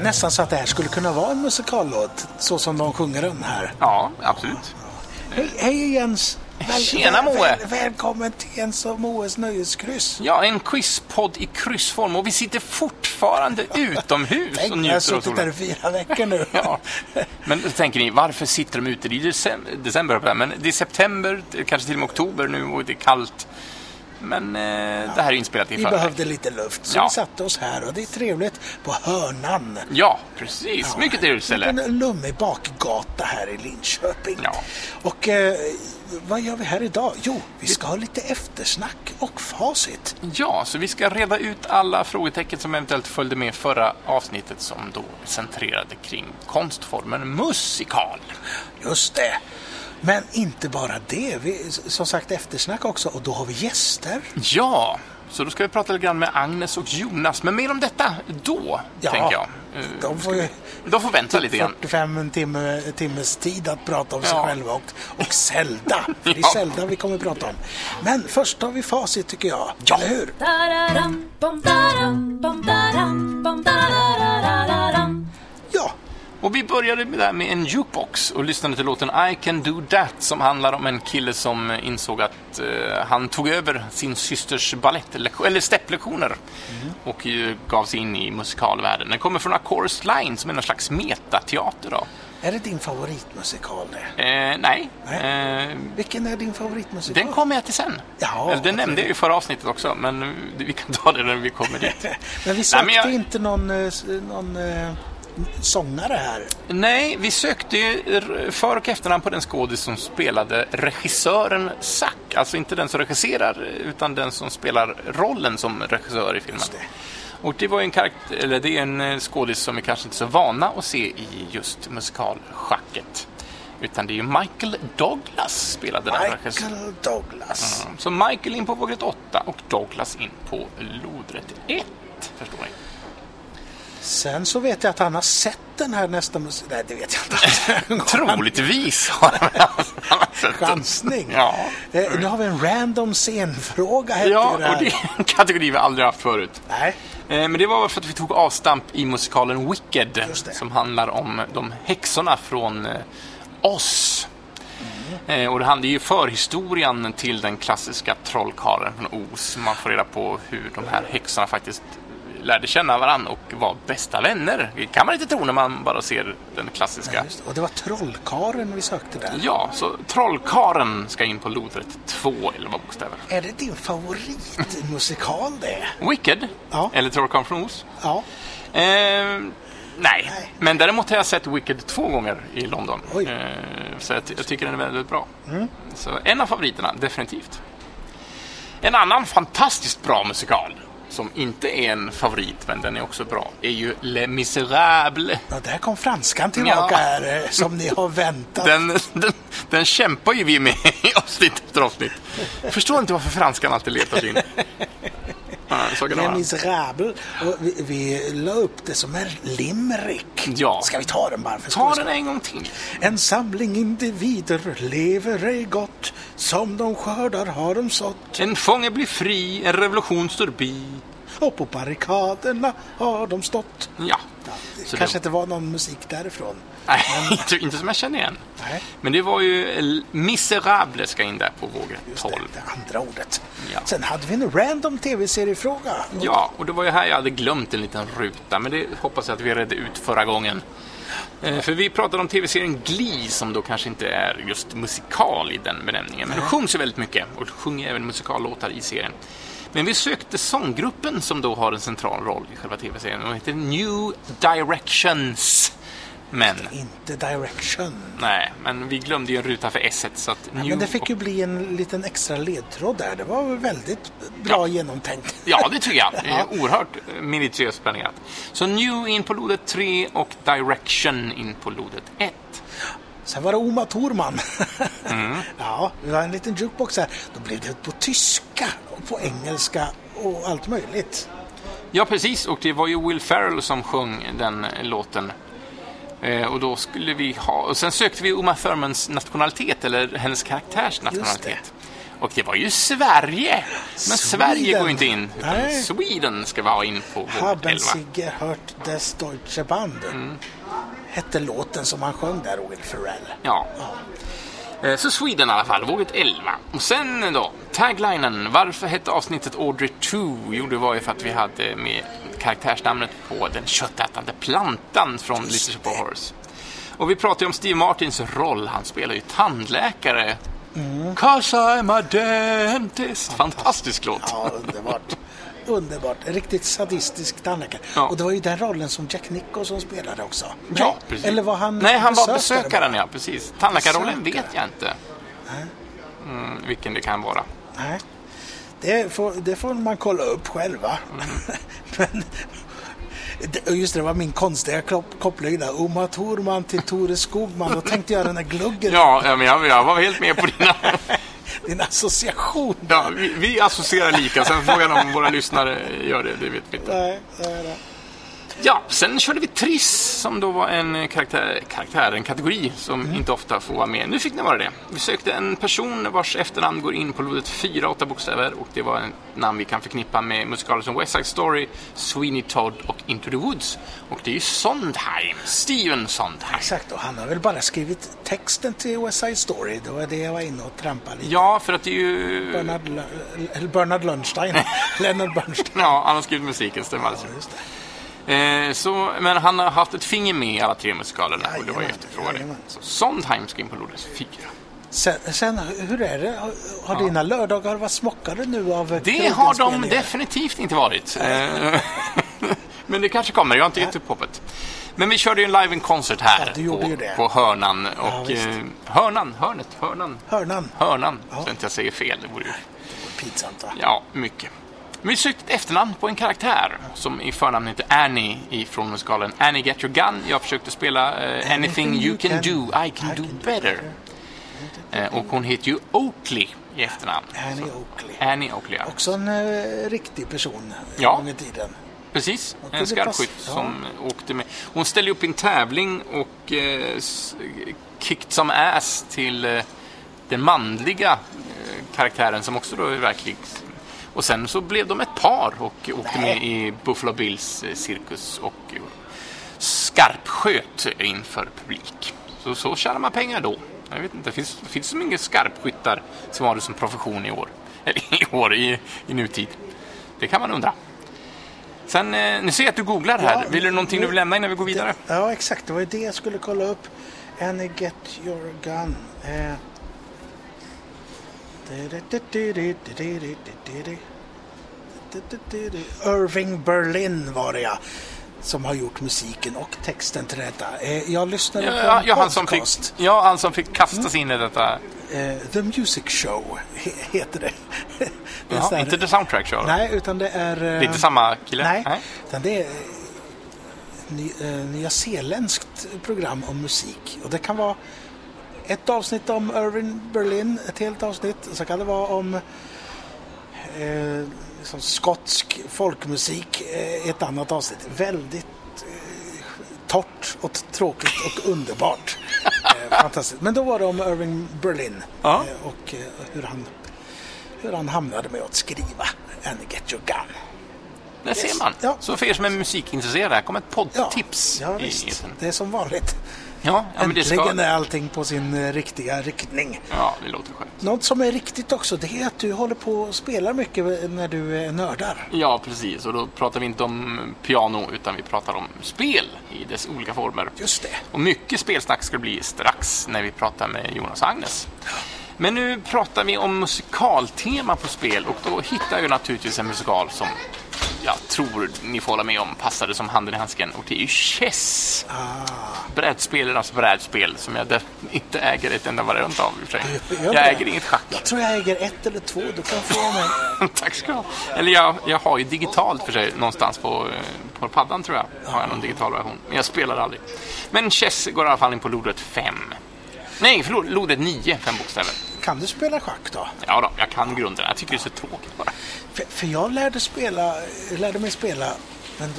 är nästan så att det här skulle kunna vara en musikallåt, så som de sjunger den här. Ja, absolut. Hej, hej Jens! Väl, Tjena, Moe. Väl, välkommen till Jens och Moes nöjeskryss. Ja, en quizpodd i kryssform och vi sitter fortfarande utomhus och Tänk, jag har njuter av suttit där solen. i fyra veckor nu. Ja. Men tänker ni, varför sitter de ute? Det är december, jag men det är september, kanske till och med oktober nu och det är kallt. Men eh, det här är inspelat i Vi behövde lite luft, så Ja. vi satte oss här och det är trevligt på Hörnan. Ja, precis. Mycket trevligt ställe. En lummig bakgata här i Linköping. Ja. Och eh, vad gör vi här idag? Jo, vi ska ha lite eftersnack och facit. Ja, så vi ska reda ut alla frågetecken som eventuellt följde med förra avsnittet som då centrerade kring konstformen musikal. Just det. Men inte bara det. Vi, som sagt eftersnack också och då har vi gäster. Ja, så då ska vi prata lite grann med Agnes och Jonas. Men mer om detta då, Ja, tänker jag. Eh, De får ju De får vänta lite grann. 45 timme, timmes tid att prata om sig Ja. själva och, och Zelda. För det är. Zelda vi kommer att prata om. Men först tar vi facit tycker jag. Ja. Eller hur? Ja, Och vi började med, där med en jukebox och lyssnade till låten I can do that som handlar om en kille som insåg att eh, han tog över sin systers ballettlektion, eller stepplektioner och eh, gav sig in i musikalvärlden. Den kommer från A Chorus Line som är någon slags metateater. Då. är det din favoritmusikal det? Eh, nej, eh, Vilken är din favoritmusikal? den kommer jag till sen. Ja, Eller, den nämnde jag ju i förra avsnittet också, men eh, vi kan ta det när vi kommer dit. Men vi sökte men jag- inte någon, eh, någon sångare här. Nej, vi sökte ju för och efternamn på den skådis som spelade regissören Zack. Alltså inte den som regisserar, utan den som spelar rollen som regissör i filmen. Det. Och det var en karaktär, eller det är en eh, skådis som vi kanske inte är så vana att se i just musikalschacket. Utan det är ju Michael Douglas spelade den regissören. Michael Douglas. Så Michael in på vågrätt 8 och Douglas in på lodrätt 1. Förstår ni? Sen så vet jag att han har sett den här nästa musik... Nej, det vet jag inte. Troligtvis har han. Chansning. Ja. Eh, nu har vi en random scenfråga. Ja, det och det är en kategori vi aldrig haft förut. Nej, Eh, Men det var för att vi tog avstamp i musikalen Wicked som handlar om de häxorna från eh, Oz. Eh, Och det handlar ju förhistorien till den klassiska trollkarlen från Oz. Man får reda på hur de här häxorna faktiskt lärde känna varandra och var bästa vänner. Det kan man inte tro när man bara ser den klassiska. det. Och det var Trollkaren vi sökte där. Ja, så trollkaren ska in på lodrätt 2, eller vad bokstäver. Är det din favoritmusikal det? Wicked, Ja. eller Trollkarlen från Oz. Ja. Eh, nej. Nej. men däremot har jag sett Wicked två gånger i London. Oj. Mm. Eh, så jag, jag tycker den är väldigt bra. Så en av favoriterna, definitivt. En annan fantastiskt bra musikal, som inte är en favorit, men den är också bra, är ju Les Misérables. ja, där kom franskan tillbaka Ja. här eh, som ni har väntat. Den, den, den kämpar ju vi med i avsnitt efter avsnitt. Förstår inte varför franskan alltid letar in. Ja, det Les. Misérables. Vi, vi la upp det som en limerick. Ja. Ska vi ta den bara för Ta den en gång till. En samling individer lever ej gott. Som de skördar har de sått. En fånge blir fri, en revolution står bi. Och på barrikaderna har de stått. Ja. Så Kanske det, inte var någon musik därifrån. Nej, inte, inte som jag känner igen. Nej, Men det var ju El Miserable ska in där på våg just 12. det, det andra ordet. Ja. Sen hade vi en random tv-seriefråga. Ja, och det var ju här jag hade glömt en liten ruta, men det hoppas jag att vi redde ut förra gången. Eh, För vi pratade om tv-serien Glee som då kanske inte är just musikal i den benämningen. Men det sjungs ju väldigt mycket och sjunger även musikallåtar i serien. Men vi sökte sånggruppen som då har en central roll i själva tv-serien. De heter New Directions. Men, Inte Direction. nej, men vi glömde ju en ruta för S så att New Men det fick ju bli en liten extra ledtråd där. Det var väl väldigt bra genomtänkt. Ja, det tycker jag. Det är oerhört minutiöst planerat. Så New in på lodet 3 och Direction in på lodet 1. Sen var det Oma Thorman. Mm. ja, det var en liten jukebox här. Då blev det på tyska och på engelska och allt möjligt. Ja, precis. Och det var ju Will Ferrell som sjöng den låten. Eh, och då skulle vi ha... Och sen sökte vi Uma Thurmans nationalitet, eller hennes karaktärs nationalitet. Och det var ju Sverige! Men Sverige Sweden. går ju inte in. Utan Nej. Sweden ska vi ha in på vårt Haben 11. Sie gehört des Deutsche Band? Mm. Hette låten som han sjöng där, Will Ferrell. Ja. Eh, Så Sweden i alla fall, våget 11. Och sen då, taglinen. Varför hette avsnittet Audrey 2? Jo, det var ju för att vi hade med karaktärsnamnet på den köttätande plantan från Little Shop of Horrors. Och vi pratade ju om Steve Martins roll. Han spelar ju tandläkare. Mm. Cause I'm a dentist. Fantastisk låt. Ja, underbart. Underbart. Riktigt sadistisk tandläkare. Ja. Och det var ju den rollen som Jack Nicholson spelade också. Ja, Nej, precis. Eller var han Nej, han var besökare besökaren, bara? ja. Precis. Tandläkarrollen vet jag inte. Mm, vilken det kan vara. Nej. Det får, det får man kolla upp själva. Mm. Men, just det, det var min konstiga kop- koppling där. Uma Thurman till Tore Skogman. Då tänkte jag den där gluggen. Ja, ja, men jag, jag var helt med på dina... Din association. Ja, vi, vi associerar lika, sen frågan om våra lyssnare gör det, det vet vi inte. Nej, nej, nej. Ja, sen körde vi Triss som då var en karaktär, karaktär en kategori som Mm. inte ofta får vara med. Nu fick ni vara det. Vi sökte en person vars efternamn går in på lodet fyra, åtta bokstäver och det var en namn vi kan förknippa med musikaler som West Side Story, Sweeney Todd och Into the Woods. Och det är ju Sondheim, Steven Sondheim. Exakt, och han har väl bara skrivit texten till West Side Story. Det var det jag var inne och trampade lite. Ja, för att det är ju... Bernard, L- Bernard Lundstein. Leonard Bernstein. Ja, han har skrivit musiken, stämmer alldeles Ja, just det. Eh, så, men han har haft ett finger med i alla tre musikalerna och det var ju jajamän. Så Sondheim ska in på Lourdes 4. Sen, sen, hur är det? Har, har dina lördagar varit smockade nu av Det har de definitivt inte varit. Eh, men det kanske kommer, jag har inte gett upp hoppet. Men vi körde ju en live in concert här Ja, på, på Hörnan. Och, visst. eh, hörnan, hörnet, hörnan, Hörnan. hörnan. Ja. Så inte jag säger fel, det vore ju Pinsamt va? Ja, mycket. Men vi sökte ett efternamn på en karaktär som i förnamn heter Annie ifrån musikalen Annie Get Your Gun. Jag försökte spela eh, Anything You Can Do, I Can Do Better. Eh, och hon heter ju Oakley i efternamn. Annie Oakley. Annie Oakley, ja. Också en eh, riktig person Ja. en gång i tiden. Precis, en skarpskytt ja. som åkte med. Hon ställde upp i en tävling och eh, kicked some ass till eh, den manliga eh, karaktären som också då är verklig. Och sen så blev de ett par och åkte med i Buffalo Bills eh, cirkus och skarpsköt inför publik. Så så tjänar man pengar då. Jag vet inte, det finns, finns så många skarpskyttar som har det som profession i år. Eller i år, i, i nutid. Det kan man undra. Sen, eh, nu ser jag att du googlar här. Ja, Vill du någonting du vill lämna innan vi går vidare? Det, ja, exakt. Det var ju det jag skulle kolla upp. Annie Get Your Gun. Eh. Irving Berlin var det ja. Som har gjort musiken och texten till detta. Eh, jag lyssnade på en ja, han som fick, podcast. ja, han som fick kastas in i detta. Eh, The Music Show he- heter det. det Ja, inte The Soundtrack Show. Nej, utan det är... eh, Det är inte samma kille? Nej, utan det är eh, ny, eh, nyzeeländskt program om musik. Och det kan vara ett avsnitt om Irving Berlin, ett helt avsnitt. Så kan det vara om eh, liksom skotsk folkmusik, eh, ett annat avsnitt. Väldigt eh, torrt och tråkigt och underbart. Eh, fantastiskt. Men då var det om Irving Berlin Ja. eh, och eh, hur, han, hur han hamnade med att skriva Annie Get Your Gun. Där ser man. Ja. Så för er som är musikintresserade, här kommer ett poddtips. Ja, visst. etern. Det är som vanligt. Ja, ja, Äntligen ska... är allting på sin eh, riktiga riktning. Ja, det låter skönt. Något som är riktigt också, det är att du håller på och spelar mycket när du är nördar. Ja, precis. Och då pratar vi inte om piano, utan vi pratar om spel i dess olika former. Just det. Och mycket spelsnack ska det bli strax när vi pratar med Jonas och Agnes. Men nu pratar vi om musikaltema på spel och då hittar jag naturligtvis en musikal som jag tror ni får hålla med om passade som handen i handsken och det är ju Chess. Brädspelarnas brädspel som jag inte äger ett enda variant av. Gör Jag det? äger inget schack. Jag tror jag äger ett eller två, du kan få mig. Tack ska du ha. Eller jag, jag har ju digitalt för sig någonstans på, eh, på paddan tror jag. Har jag någon digital version. Men jag spelar aldrig. Men Chess går i alla fall in på lodet 5. Nej, förlåt, lodet 9, fem bokstäver. Kan du spela schack då? Ja då, jag kan grunderna. Jag tycker det är så tråkigt bara. För, för jag lärde, spela, lärde mig spela, men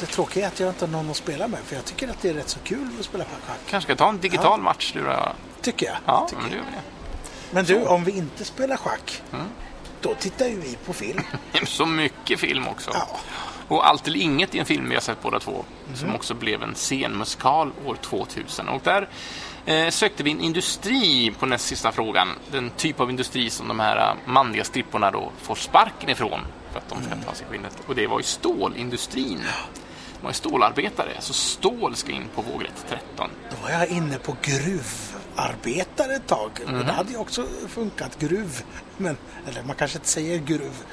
det, tråkiga är att jag inte har någon att spela med. För jag tycker att det är rätt så kul att spela schack. Kanske ska ta en digital match du då? Tycker jag. Ja, tycker men jag. det. Men du, om vi inte spelar schack, Mm. då tittar ju vi på film. Så mycket film också. Ja. Och Allt eller inget är en film vi har sett båda två. Mhm. Som också blev en scenmusikal år 2000. Och där eh, sökte vi en industri på näst sista frågan. Den typ av industri som de här eh, manliga stripporna då får sparken ifrån. För att de ska ta sig skinnet. Och det var ju stålindustrin. De var ju stålarbetare. Så stål ska in på vågrätt 13. Då var jag inne på gruvarbetare ett tag. Men det hade ju också funkat, gruv. Men, eller man kanske inte säger gruv.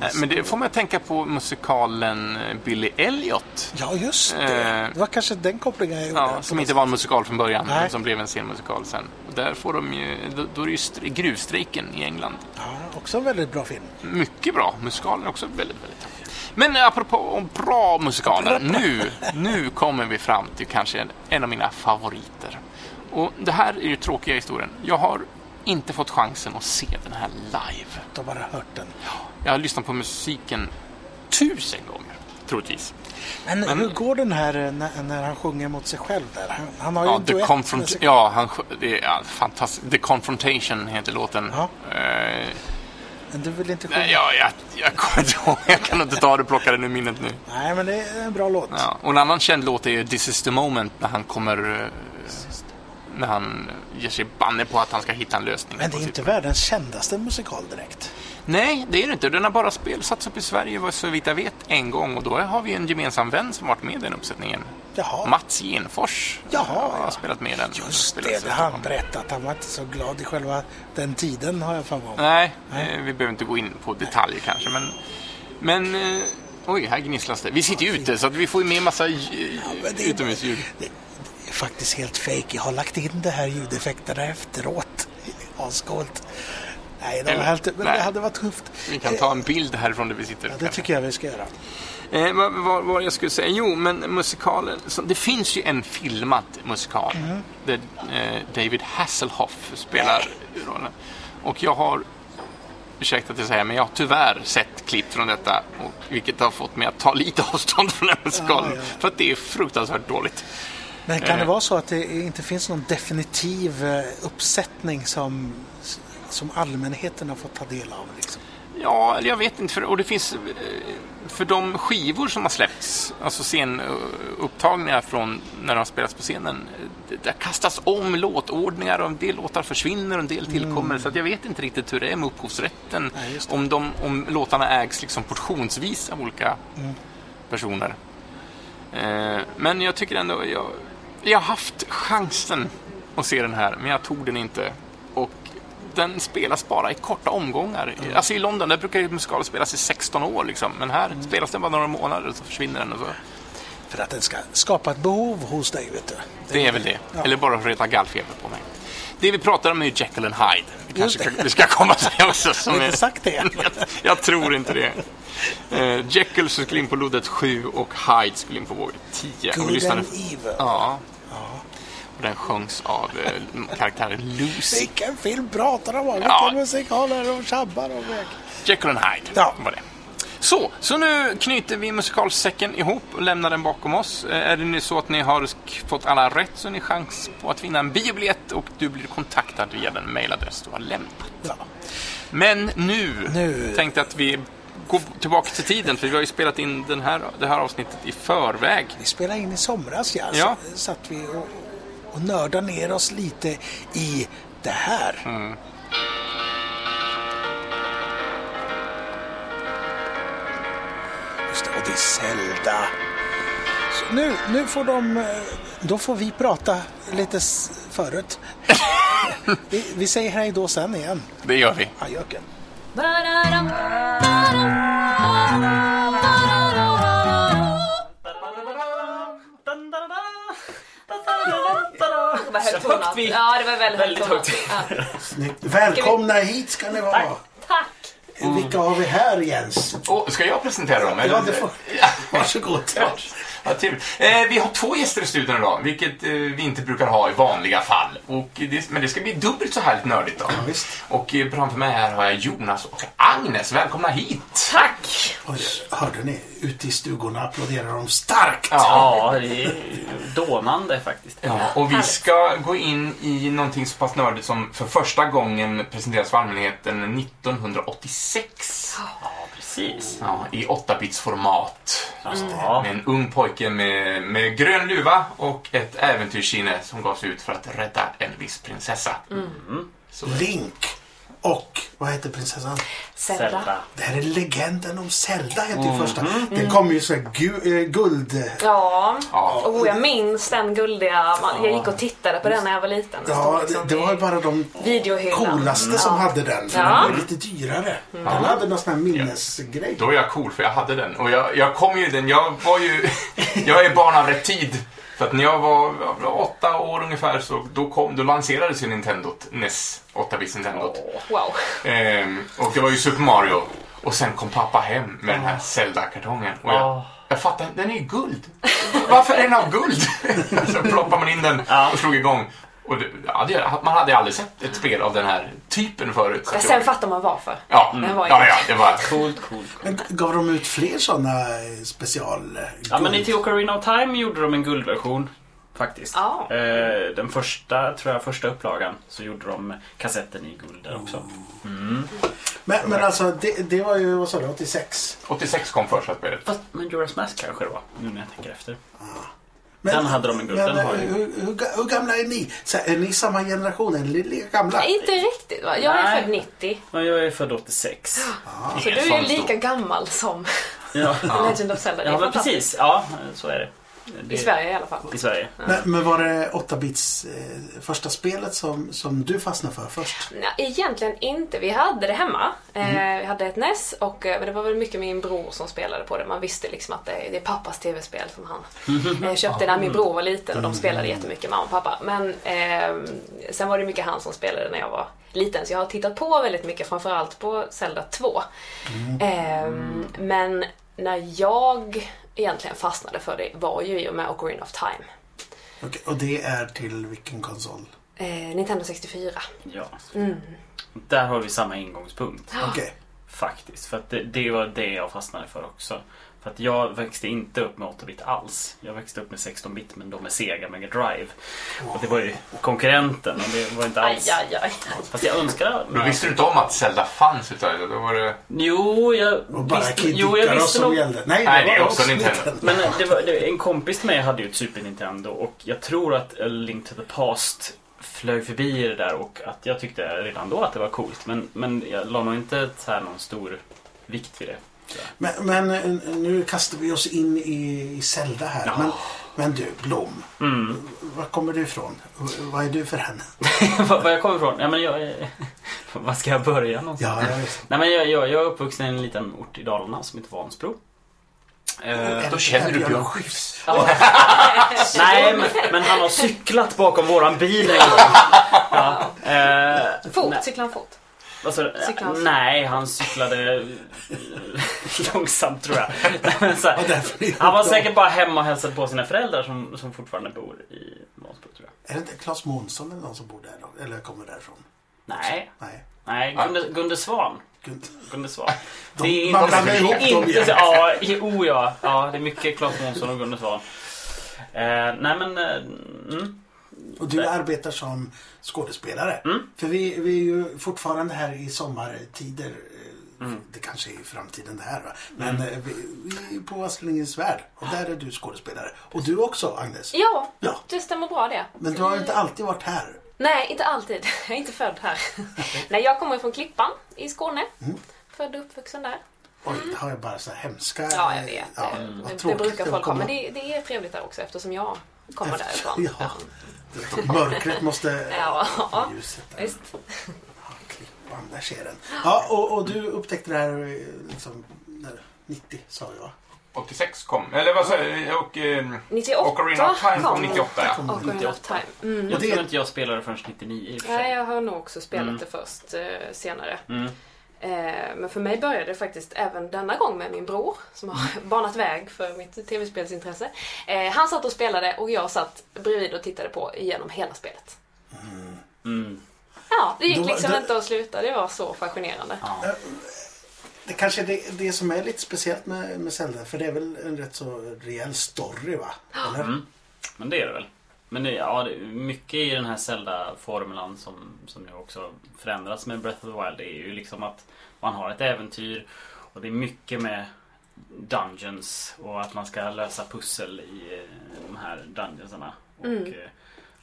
Eh, Men det får man tänka på musikalen eh, Billy Elliot. Ja, just det. Eh, Det var kanske den kopplingen jag gjorde. Ja, som inte var en musikal från början, Nej. men som blev en scenmusikal sen. Och där får de ju, då, är det ju st- gruvstrejken i England. Ja, också en väldigt bra film. Mycket bra. Musikalen är också väldigt, väldigt bra. Men apropå bra musikaler, nu, nu kommer vi fram till kanske en, en av mina favoriter. Och det här är ju tråkiga historien. Jag har inte fått chansen att se den här live. Du har bara hört den. Jag har lyssnat på musiken tusen gånger, troligtvis. Men, Men- hur går den här eh, när, när han sjunger mot sig själv där? Han, han har ju Ja, en duett Confront- sig ja, han, det är ja, fantastiskt. The Confrontation heter låten. Ja. Eh, Men du vill inte sjunga? nej, ja, jag, jag kommer inte ihåg. Jag kan inte ta det och plocka den ur minnet nu. Nej, men det är en bra låt. Ja. Och en annan känd låt är This is the moment när han kommer... När han ger sig banne på att han ska hitta en lösning. Men det är inte världens kändaste musikal direkt. Nej, det är det inte. Den har bara spelsatts upp i Sverige så vitt jag vet en gång och då har vi en gemensam vän som varit med i den uppsättningen. Jaha. Mats Genfors Jaha, har ja. spelat med i den. Just det, det han berättat. Han var inte så glad i själva den tiden har jag för mig. Nej, Nej. eh, vi behöver inte gå in på detaljer kanske, men... Men... eh, Oj, här gnisslas det. Vi sitter ju ute så att vi får ju med massa är- utomhusljud. Faktiskt helt fake. Jag har lagt in det här ljudeffekterna efteråt. Ascoolt. Nej, det, var helt, men det hade varit tufft. Vi kan ta en bild härifrån där vi sitter. Ja, det tycker jag vi ska göra. Eh, vad, vad, vad jag skulle säga? Jo, men musikalen. Så det finns ju en filmad musikal Mm. där eh, David Hasselhoff spelar rollen. Och jag har, ursäkta att jag säger, men jag har tyvärr sett klipp från detta. Och, vilket har fått mig att ta lite avstånd från den musikalen. Ja, ja. För att det är fruktansvärt dåligt. Men kan det Eh. vara så att det inte finns någon definitiv eh, uppsättning som, som allmänheten har fått ta del av? Liksom? Ja, eller jag vet inte. För, och det finns eh, för de skivor som har släppts, alltså scenupptagningar från när de har spelats på scenen. det kastas om låtordningar och en del låtar försvinner och en del tillkommer. Så att jag vet inte riktigt hur det är med upphovsrätten. Nej, om, de, om låtarna ägs liksom portionsvis av olika personer. Eh, men jag tycker ändå, jag, jag har haft chansen att se den här, men jag tog den inte. Och den spelas bara i korta omgångar. Alltså i London, där brukar ju musikaler spelas i 16 år liksom. Men här spelas den bara några månader och så försvinner den. Och så. För att den ska skapa ett behov hos dig, vet du. Det är väl det. Ja. Eller bara för att reta gallfeber på mig. Det vi pratar om är ju Jekyll and Hyde. Det kanske det. det ska komma sig också. Har Som är, inte sagt det? jag, jag tror inte det. Uh, Jekyll skulle in på loddet 7 och Hyde skulle in på våg 10. Och vi Good and evil. Ja. Den sjöngs av eh, karaktären Lucy. Vilken film pratar de om? Vilken Ja. musikaler och tjabbar väg. Jekyll and Hyde Ja. var det. Så, så nu knyter vi musikalsäcken ihop och lämnar den bakom oss. Eh, Är det nu så att ni har fått alla rätt så har ni chans på att vinna en biobiljett och du blir kontaktad via den mailadress du har lämnat. Ja. Men nu, Nu. tänkte att vi går tillbaka till tiden för vi har ju spelat in den här, det här avsnittet i förväg. Vi spelade in i somras, ja. Ja. Så satt vi och, och nördade ner oss lite i det här. Mm. Just det, och det är Zelda. Så nu, nu får de... eh, Då får vi prata lite s- förut. vi, vi säger hej då sen igen. Det gör vi. Adjöken. Var högtonat. Ja, det var väldigt, Väldigt högt. Ja. Snyggt. Välkomna hit ska ni vara. Tack! Vilka har vi här Jens? Och ska jag presentera dem? Ja, det får... Varsågod. Ja. Ja, trevligt. Eh, vi har två gäster i studion idag, vilket eh, vi inte brukar ha i vanliga fall. Och det, men det ska bli dubbelt så härligt nördigt då. Ja, visst. Och eh, framför mig här har jag Jonas och Agnes. Välkomna hit! Tack! Oj, hörde ni? Ute i stugorna applåderar de starkt. Ja, det är dånande faktiskt. Ja, och vi ska gå in i någonting så pass nördigt som för första gången presenteras för allmänheten 1986. Ja, precis. Ja, I 8-bits-format. Ja. Med en ung pojke med, med grön luva och ett äventyrssinne som gav sig ut för att rädda en viss prinsessa. Så, Link och, vad heter prinsessan? Zelda. Det här är legenden om Zelda hette Mm. ju första. Den kom ju så här gu, eh, guld... Ja, ja. och jag minns den guldiga. Jag gick och tittade på den när jag var liten. Ja, det, liksom det var ju bara de coolaste som hade den. För Ja. den var lite dyrare. Den hade någon sån här minnesgrej. Då är jag cool för jag hade den. Och jag, jag kom ju den, jag var ju, jag är barn av rätt tid. För att när jag var, jag var åtta år ungefär så då, kom, då lanserades ju Nintendo, NES, 8-bits Nintendo. Wow. Ehm, och det var ju Super Mario. Och sen kom pappa hem med den här Zelda-kartongen. Och jag, Ja. jag fattar, den är ju guld. Varför är den av guld? så ploppade man in den och slog igång. Och det, ja, det, man hade aldrig sett ett spel av den här typen förut. Att sen jag- fattar man varför. ja, Den var ju- ja, ja, det var... Coolt, coolt. Men gav de ut fler sådana special... eh, Ja, men i till Ocarina of Time gjorde de en guldversion. Faktiskt. Ja. Eh, Den första, tror jag, första upplagan så gjorde de kassetten i guld där också. men, men alltså, det, det var ju, vad sa du, 86? 86 kom första spelet. Fast, men Joras Mask kanske det var, nu när jag tänker efter. Men, Den hade de en guld, Men, den har ju. hur, hur, hur gamla är ni? Så, är ni samma generation? Är ni lika gamla? Nej, inte riktigt va? Jag är Nej. född 90. Ja, jag är född 86. Så du är ju lika gammal som Ja, Legend of Zelda. Är ja men precis. Ja, så är det. Det. I Sverige i alla fall. I Sverige. Men, men var det 8-bits eh, första spelet som, som du fastnade för först? Nej, egentligen inte. Vi hade det hemma. Mm. Eh, vi hade ett NES och eh, men det var väl mycket min bror som spelade på det. Man visste liksom att det, det är pappas tv-spel som han eh, köpte när min bror var liten och de spelade jättemycket, mamma och pappa. Men eh, sen var det mycket han som spelade när jag var liten. Så jag har tittat på väldigt mycket, framförallt på Zelda 2. Eh, men när jag egentligen fastnade för det var ju i och med Ocarina of Time. Okej, och det är till vilken konsol? Eh, Nintendo 64. Ja. Mm. Där har vi samma ingångspunkt. Okej. Faktiskt. För att det, det var det jag fastnade för också. För att jag växte inte upp med 8-bit alls. Jag växte upp med 16-bit men då med Sega Mega Drive. Och det var ju konkurrenten och det var inte Aj, alls... aj, aj. Fast jag önskar... Då visste du inte om att Zelda fanns utav det? Då var det... Jo, jag Och bara visste, jo, jag visste nog... gällde. Nej, Nej, det är var också Nintendo. Men det var, det, en kompis till mig hade ju ett Super Nintendo och jag tror att A Link to the Past flög förbi det där och att jag tyckte redan då att det var coolt. Men, men jag la nog inte så här någon stor vikt vid det. Men, men eh, nu kastar vi oss in i, i Zelda här. Ja. Men, men du, Blom. Mm. Var kommer du ifrån? Vad är du för henne? Var jag kommer ifrån? Ja, men jag, är- var ska jag börja någonstans? Ja. Nej, men jag, jag, jag är uppvuxen i en liten ort i Dalarna som heter Vansbro. Eh, Då känner du Björn Skifs. nej, men, men han har cyklat bakom våran bil en gång. Ja, eh, Fort, nej. cyklar han fort? Han? Nej, han cyklade långsamt tror jag. Här, är han var det- säkert bara hemma och hälsade på sina föräldrar som, som fortfarande bor i Vansbro tror jag. Är det inte Claes Månsson eller någon som bor där då? Eller kommer därifrån? Nej, Nej. nej Gunde, Gunde Svan. Gunde Svan. De- man blandar ihop dem inte igen. så, ja, i- oh ja. ja. Det är mycket Claes Månsson och Gunde Svan. Eh, nej men, eh, mm. Och du arbetar som skådespelare. Mm. För vi, vi är ju fortfarande här i sommartider. eh, Mm. Det kanske är i framtiden det här va. Men eh, vi, vi är på Astlingens värld. Och där är du skådespelare. Och du också Agnes. Ja, Ja. det stämmer bra det. Men du har inte alltid varit här. Nej, inte alltid. Jag är inte född här. Nej, jag kommer från Klippan i Skåne. Född och uppvuxen där. Oj, det har jag bara så här hemska... Ja, jag vet. Ja, det, vad det brukar folk ha. komma- Men det, det är trevligt där också eftersom jag kommer Efter- därifrån. ja. Mörkret måste... Ja, Ljuset där. visst. Ja, klippan, där ser den. Ja, och, och du upptäckte det här eh, liksom, när, 90 sa va? 86 kom. Eller vad säger jag? Och... Eh, 98 Ocarina of Time kom kom 98 ja. Ocarina of Time. Mm. Jag det- tror inte jag spelade förrän 99 i och för sig. Nej, jag har nog också spelat Mm. det först eh, senare. Mm. Eh, men för mig började det faktiskt även denna gång med min bror som har banat väg för mitt tv-spelsintresse. Eh, han satt och spelade och jag satt bredvid och tittade på igenom hela spelet. Mm. Ja, det gick liksom inte att sluta. Det var så fascinerande. Ja. Det kanske är det, det som är lite speciellt med, med Zelda. För det är väl en rätt så rejäl story va? Eller? Mm. Men det är det väl. Men det, ja, det, mycket i den här Zelda-formulan som, som nu också förändras med Breath of the Wild är ju liksom att man har ett äventyr och det är mycket med dungeons och att man ska lösa pussel i eh, de här dungeonsarna. Och, Mm. eh,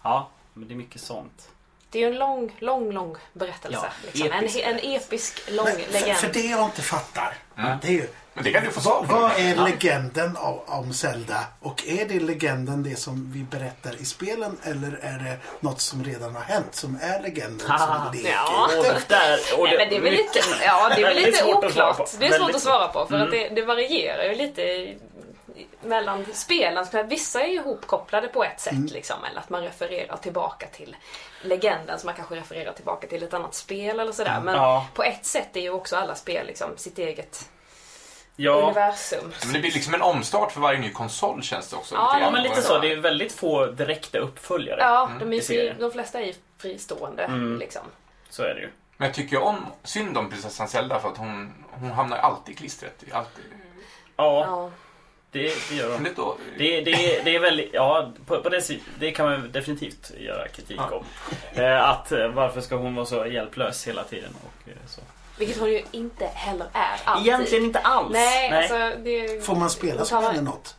Ja, men det är mycket sånt. Det är ju en lång, lång, lång berättelse. Ja, liksom. en, episk. en episk, lång Men för, legend. för det jag inte fattar. Mm. Det är ju, Men det kan du få svar vad, på. vad är legenden av, om Zelda? Och är det legenden det som vi berättar i spelen? Eller är det något som redan har hänt som är legenden? Som leker? ja. Och där, och Nej, men det är väl lite, ja, det är väl lite oklart. Det är svårt att svara på för Mm. att det, det varierar ju lite mellan spelen. Vissa är ju ihopkopplade på ett sätt Mm. liksom. Eller att man refererar tillbaka till legenden som man kanske refererar tillbaka till ett annat spel eller sådär. Men Ja. på ett sätt är ju också alla spel liksom sitt eget Ja, universum. Men det blir liksom en omstart för varje ny konsol känns det också. Ja, lite men lite så. Det är väldigt få direkta uppföljare. Ja, de, är fri, de flesta är ju fristående. Mm. Liksom. Så är det ju. Men jag tycker om, synd om prinsessan Zelda för att hon, hon hamnar alltid i klistret. Alltid. Ja, Ja. det, det gör de. Det Det, det, det är väldigt, ja, på, på det, det kan man definitivt göra kritik Ja. om. Eh, att eh, varför ska hon vara så hjälplös hela tiden och eh, så. Vilket hon ju inte heller är alltid. Egentligen inte alls. Nej, Nej. alltså det... Får man spela som henne något?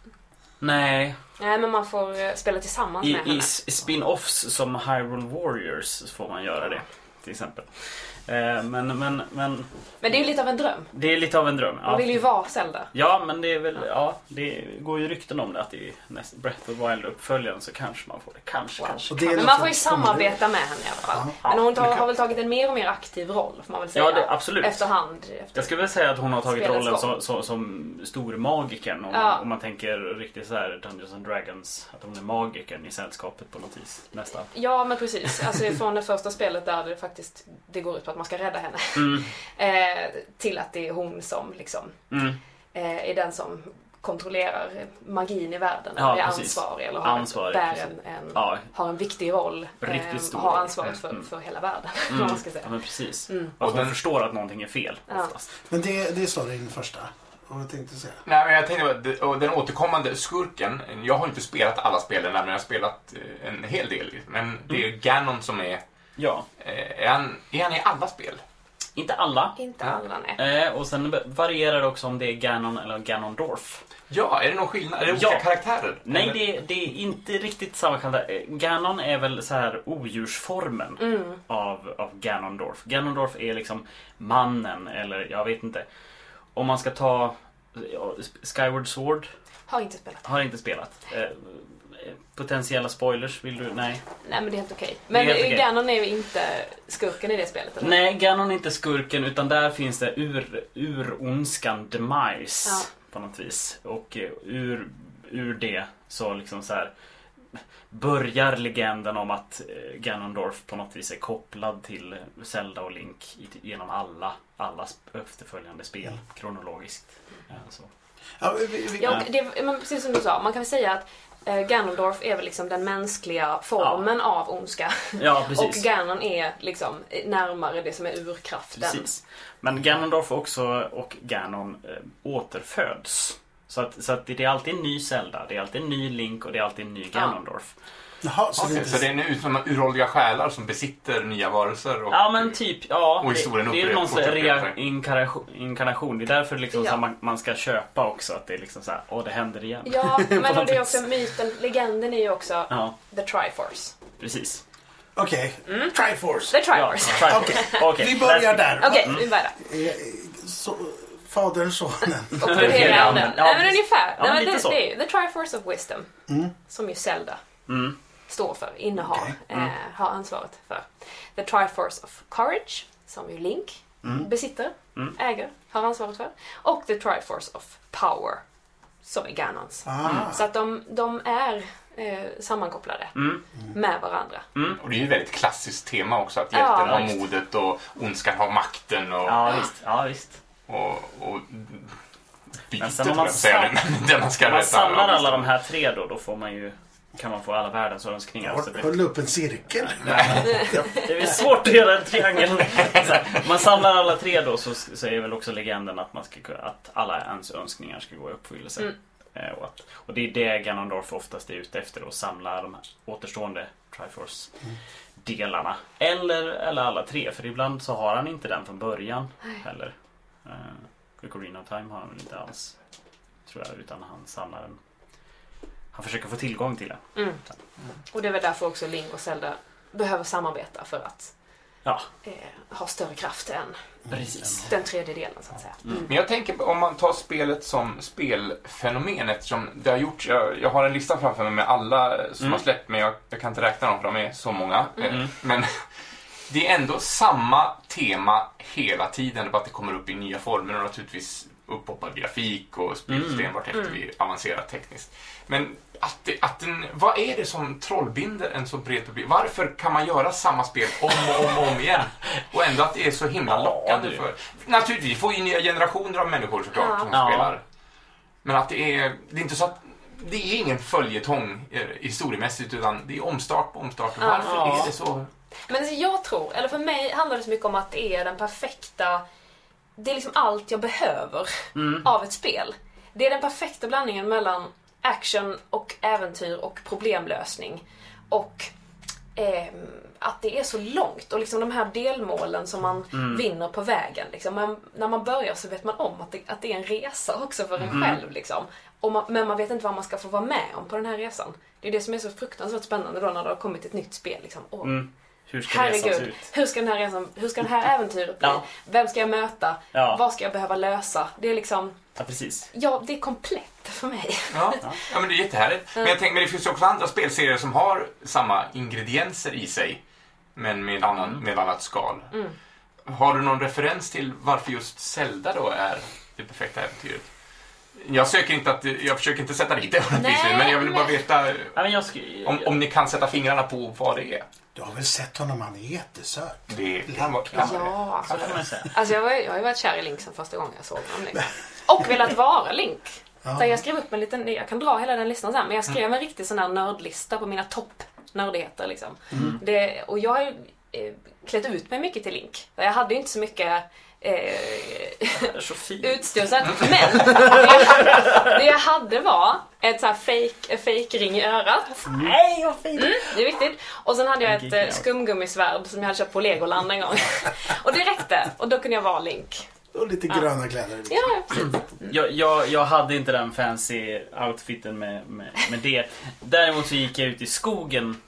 Nej. Nej, men man får eh, spela tillsammans I, med i henne. s- spin-offs som Hyrule Warriors får man göra det. Till exempel. Eh, men, men, men Men det är ju lite av en dröm. det är lite av en dröm. Hon vill ju vara Zelda. Ja, men det är väl, ja, det går ju rykten om det att i nästa Breath of the Wild-uppföljaren så kanske man får det. Kanske, Wow. kanske. Det Men man får ju samarbeta med henne i alla fall. Ja. Men hon tar, kan- har väl tagit en mer och mer aktiv roll, får man väl säga. Ja, det, absolut. Efterhand. Efter... Jag skulle väl säga att hon har tagit rollen som, som, som stormagikern. Om, Ja. om man tänker riktigt så här Dungeons and Dragons. Att hon är magikern i sällskapet på något vis. Nästan. Ja, men precis. Alltså från det första spelet där det faktiskt det går ut på att man ska rädda henne. Mm. Eh, till att det är hon som liksom Mm. eh, är den som kontrollerar magin i världen. Ja, eller är precis. ansvarig. Eller har, Ansvarig, bär en, en, Ja, har en viktig roll. Riktigt eh, stor har roll. ansvaret för, Mm. för hela världen. mm. vad man ska säga. ja men precis. Mm. Och den- förstår att någonting är fel Ja. oftast. Men det, det står i den första. Jag tänkte säga. Nej, men jag tänkte och den återkommande skurken, jag har inte spelat alla spelen men jag har spelat eh, en hel del. Men det är Ganon som är, Ja, eh, är han, är han i alla spel? inte alla. Inte alla, nej. Eh, och sen varierar det också om det är Ganon eller Ganondorf. Ja, är det någon skillnad? Är det olika Ja. karaktärer? Nej, det, det är inte riktigt samma karaktär. Eh, Ganon är väl så här odjursformen Mm. av, av Ganondorf. Ganondorf är liksom mannen, eller jag vet inte. Om man ska ta Skyward Sword, Har inte spelat. har inte spelat. Eh, potentiella spoilers, vill du? Nej. Nej, men det är helt okej. Men helt okej. Ganon är ju inte skurken i det spelet, eller? Nej, Ganon är inte skurken utan där finns det ur, ur ondskan demise Ja. på något vis. Och eh, ur, ur det så liksom så här börjar legenden om att eh, Ganondorf på något vis är kopplad till Zelda och Link genom alla, alla efterföljande spel kronologiskt. Ja, så. Ja, vi, vi, Ja, det, men precis som du sa, man kan väl säga att Ganondorf är väl liksom den mänskliga formen av ondska. ja, Och. Ganon är liksom närmare det som är urkraften. Precis. Men Ganondorf också och Ganon eh, återföds. Så att, så att det är alltid en ny Zelda, det är alltid en ny Link och det är alltid en ny Ja. Jaha, så Okej, det är så det är nu som uråldriga själar som besitter nya varelser? Och, Ja men typ, ja. Och det, historien det är upprep- någon slags reinkarnation, inkarnation. Det är därför liksom Ja. man, man ska köpa också. Att det är liksom så här, åh det händer igen. Ja, men det är också myten, legenden är ju också Ja, The Triforce. precis. Okej, Mm. Triforce. The Ja, Triforce. Triforce. Okej, Vi börjar där. Okej, Mm. vi börjar där. Eh, Så, fadern, sonen. Och den heliga anden. Ja, Nej men ungefär. Ja, Nej, men det, det är ju The Triforce of Wisdom. Mm. Som ju Zelda Mm. står för, innehar, Okej. Mm. eh, har ansvaret för. The Triforce of Courage, som ju Link Mm. besitter, Mm. äger, har ansvaret för. Och The Triforce of Power, som är Ganons. Ah. Så att de, de är eh, sammankopplade Mm. med varandra. Och det är ju ett väldigt klassiskt tema också, att Ja, hjälten har visst. modet och ondskan har makten och, Ja, visst. Ja, visst. och, och bytet, Men sen tror om man säga, den man man samlar Ja, alla de här tre då, då får man ju, kan man få alla världens önskningar. Håll upp en cirkel. det är svårt att göra en triangel. Man samlar alla tre då så, är väl också legenden att, man ska, att alla ens önskningar ska gå i uppfyllelse. Mm. Eh, Och, att, och det är det Ganondorf oftast är ute efter, att samla de här återstående Triforce-delarna. Eller, eller alla tre, för ibland så har han inte den från början heller. Uh, Ocarina of Time har han väl inte alls, tror jag, utan han samlar den. Han försöker få tillgång till den. Mm. Och det är väl därför också Link och Zelda behöver samarbeta för att Ja, eh, ha större kraft än precis. den tredje delen så att säga. Mm. Men jag tänker om man tar spelet som spelfenomen eftersom det har gjorts, jag, jag har en lista framför mig med alla som Mm. har släppt men jag, jag kan inte räkna dem för de är så många. Mm. Eh, Men det är ändå samma tema hela tiden, bara att det kommer upp i nya former och naturligtvis uppoppad grafik och spelsystem Mm. vartefter Mm. vi avancerar tekniskt. Men att, det, att den, vad är det som trollbinder en så bred publik? Varför kan man göra samma spel om och om och om igen? Och ändå att det är så himla Ja, lockande du. för... Naturligtvis, vi får ju nya generationer av människor såklart Ja. som Ja. spelar. Men att det är, det är inte så att det är ingen följetong eh, historiemässigt utan det är omstart på omstart. Ja. Varför Ja. är det så? Men alltså jag tror, eller för mig handlar det så mycket om att det är den perfekta... Det är liksom allt jag behöver Mm. av ett spel. Det är den perfekta blandningen mellan action och äventyr och problemlösning. Och ehm, att det är så långt och liksom de här delmålen som man Mm. vinner på vägen. Liksom. Men när man börjar så vet man om att det, att det är en resa också för en Mm. själv. Liksom. Och man, men man vet inte vad man ska få vara med om på den här resan. Det är det som är så fruktansvärt spännande då när det har kommit ett nytt spel. Liksom. Åh, Mm. Hur ska resan se Herregud, ut? hur ska den här resan, hur ska det här äventyret bli? Ja. Vem ska jag möta? Ja. Vad ska jag behöva lösa? Det är liksom, Ja, precis. ja, det är komplett för mig. Ja, ja men det är jättehärligt. Men jag tänker, men det finns ju också andra spelserier som har samma ingredienser i sig. Men med, annan, Mm. med annat skal. Mm. Har du någon referens till varför just Zelda då är det perfekta äventyret? Jag söker inte att, jag försöker inte sätta dit det på något Nej, vis, men jag vill bara nej. veta men jag om, om ni kan sätta fingrarna på vad det är. Du har väl sett honom? Han är jättesöt. Det kan vara... Kan vara det. Ja, Så kan man säga. alltså jag, var, jag har ju varit kär i Link sen första gången jag såg honom. Liksom. Och velat vara Link. Ja. Så jag skrev upp en liten, jag kan dra hela den listan sen, men jag skrev en riktig sån här nördlista på mina topp nördigheter liksom. Det, och jag har ju eh, klätt ut mig mycket till Link. Jag hade ju inte så mycket eh, utstudsat. Men det jag, hade var ett så här fake, fake ring i örat. Nej, vad fint! Mm, det är viktigt. Och sen hade jag ett eh, skumgummisvärd som jag hade köpt på Legoland en gång. Och det räckte. Och då kunde jag vara Link. Och lite gröna kläder. Ja, ja, precis. Jag, jag, jag hade inte den fancy outfiten med, med, med det. Däremot så gick jag ut i skogen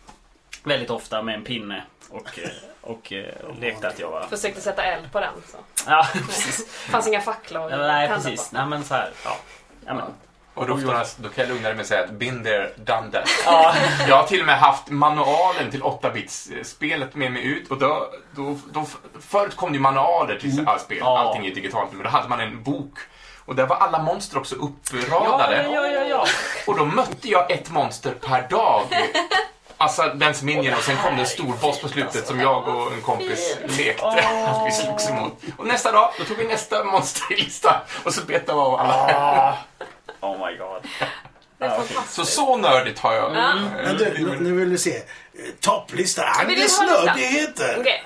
väldigt ofta med en pinne och, eh, och eh, lekte att jag var... Försökte sätta eld på den. Så. Ja, precis. fanns inga facklor. Ja, Nej, precis. på. Nej, men så här, ja. ja, men, Och då Jonas, då kan jag lugna dig med att säga att been there, done that. ja. Jag har till och med haft manualen till 8-bits-spelet med mig ut och då, då, då, förut kom det ju manualer till alla spel, Ja. allting är digitalt men då hade man en bok och där var alla monster också Ja, uppradade. ja, ja, ja. Och då mötte jag ett monster per dag. Alltså Dance Minion och sen kom det en stor boss på slutet som jag och en kompis lekte. Att vi slogs emot. Och nästa dag, då tog vi nästa monster i listan och så betade vi av alla. Ah. Oh my god. Det är Ja, okej. Så så nördigt har jag. Ja. Men du, nu- nu vill vi se. Eh, Topplista. Agnes nördigheter. Okej.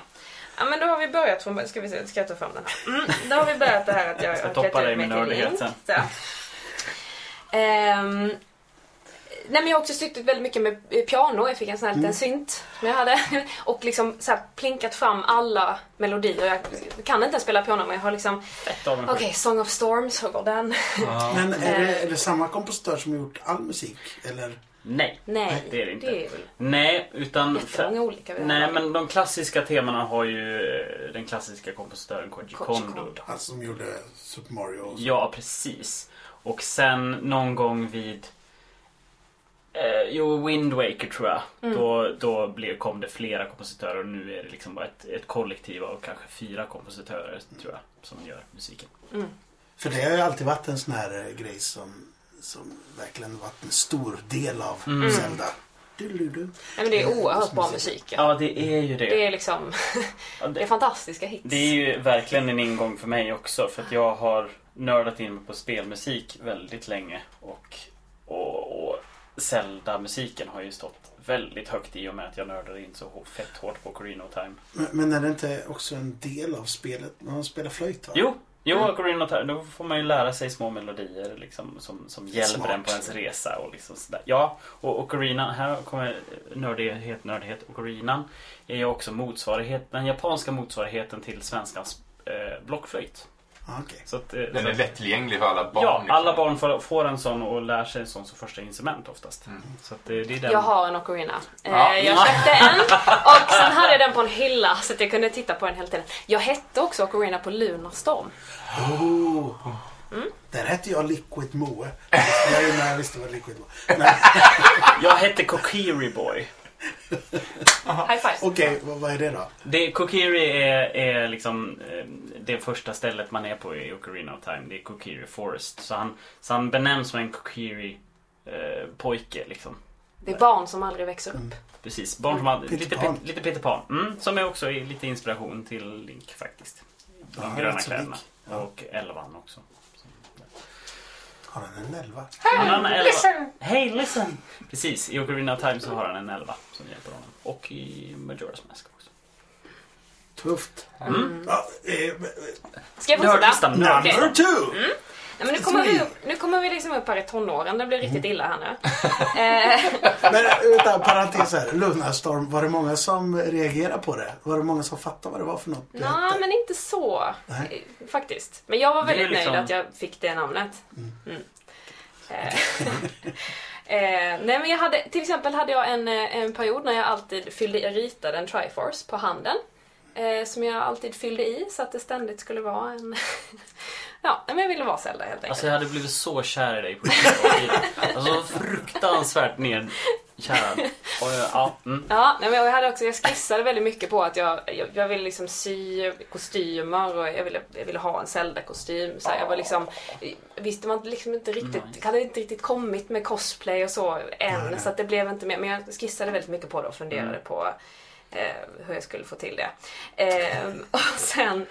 Ja men då har vi börjat från Ska vi se, ska jag ta fram den här? Mm, då har vi börjat det här att jag ska har toppa dig med till nördighet Link. sen. Så. Ehm, nej men jag har också styckat väldigt mycket med piano. Jag fick en sån här liten synt som jag hade. Och liksom så här plinkat fram alla melodier. Jag kan inte ens spela piano men jag har liksom Okej, Song of Storms, hur går den? Men är det, Eh. är det samma kompositör som har gjort all musik? Eller? Nej. Nej, Det är det inte. Det är väl Nej, utan... jättemånga olika Nej, men de klassiska temana har ju eh, den klassiska kompositören Koji Kondo. Kondo. Han som gjorde Super Mario. Ja, precis. Och sen någon gång vid... Eh, jo, Wind Waker tror jag. Mm. Då, då blev, kom det flera kompositörer och nu är det liksom bara ett, ett kollektiv av kanske fyra kompositörer tror jag som gör musiken. För det har ju alltid varit en sån här eh, grej som som verkligen varit en stor del av Mm. Zelda. Du, du, du. Nej, men det är oerhört bra musik. Ja. Ja, det är ju det. Det är liksom, Ja, det är det, fantastiska hits. det är ju verkligen en ingång för mig också. För att jag har nördat in mig på spelmusik väldigt länge. Och, och, och Zelda-musiken har ju stått väldigt högt i och med att jag nördade in så fett hårt på Ocarina of Time. Men, men är det inte också en del av spelet när man spelar flöjt? Va? Jo, jo Ocarina of Time. Då får man ju lära sig små melodier liksom, som, som hjälper Smart. en på ens resa. Och liksom sådär. Ja, och Ocarina, här kommer nördighet, nördighet. Ocarinan är ju också motsvarighet, den japanska motsvarigheten till svenskans eh, blockflöjt. Ah, okej. Så att, eh, Den så- är lättillgänglig för alla barn. Ja, liksom. alla barn får, får en sån och lär sig en sån som första instrument oftast. Mm. Så att det, det är den. Jag har en Ocarina. Eh, Ja. Jag köpte en och sen hade jag den på en hylla så att jag kunde titta på den hela tiden. Jag hette också Ocarina på Lunarstorm. Oh. Mm. Där hette jag Liquid Moe. Jag jag visste vad Liquid var. Nej, Jag hette Kokiri Boy. High five. Okej, vad, vad är det då? Det, Kokiri är, är liksom eh, det första stället man är på i Ocarina of Time. Det är Kokiri Forest. Så han, så han benämns som en Kokiri eh, pojke liksom. Det är barn som aldrig växer upp. Precis. Barn som har Peter lite, lite Peter Pan. Mm, som är också lite inspiration till Link faktiskt. De Ja, gröna kläderna. Och elvan också. Har han en elva? Han har en elva. Hey listen! Precis, i Ocarina of Time så har han en elva som hjälper honom. Och i Majora's Mask också. Tufft. Mm. Ja, eh, Ska jag fortsätta? Nördlistan, number two! Nej, men nu, kommer vi upp, nu kommer vi liksom upp här i tonåren. Det blir riktigt illa här nu. Eh, Men vänta, parentes här. Lunarstorm, var det många som reagerade på det? Var det många som fattade vad det var för något? Nej, hette? men inte så. Nej. Faktiskt. Men jag var väldigt liksom- nöjd att jag fick det namnet. Mm. Eh, eh, nej, men jag hade, till exempel hade jag en, en period när jag alltid fyllde, jag ritade en Triforce på handen. Eh, som jag alltid fyllde i så att det ständigt skulle vara en... ja, men jag ville vara Zelda helt enkelt. Alltså jag hade blivit så kär i dig på riktigt. Alltså fruktansvärt nedkärad. Och jag, ja, mm. Ja, men jag, hade också, jag skissade väldigt mycket på att jag, jag, jag ville liksom sy kostymer och jag ville, jag ville ha en Zelda-kostym. Så jag var liksom, visste man liksom inte riktigt, Nice. hade inte riktigt kommit med cosplay och så än. Nej. Så att det blev inte mer. Men jag skissade väldigt mycket på det och funderade Mm. på eh, hur jag skulle få till det. Eh, och sen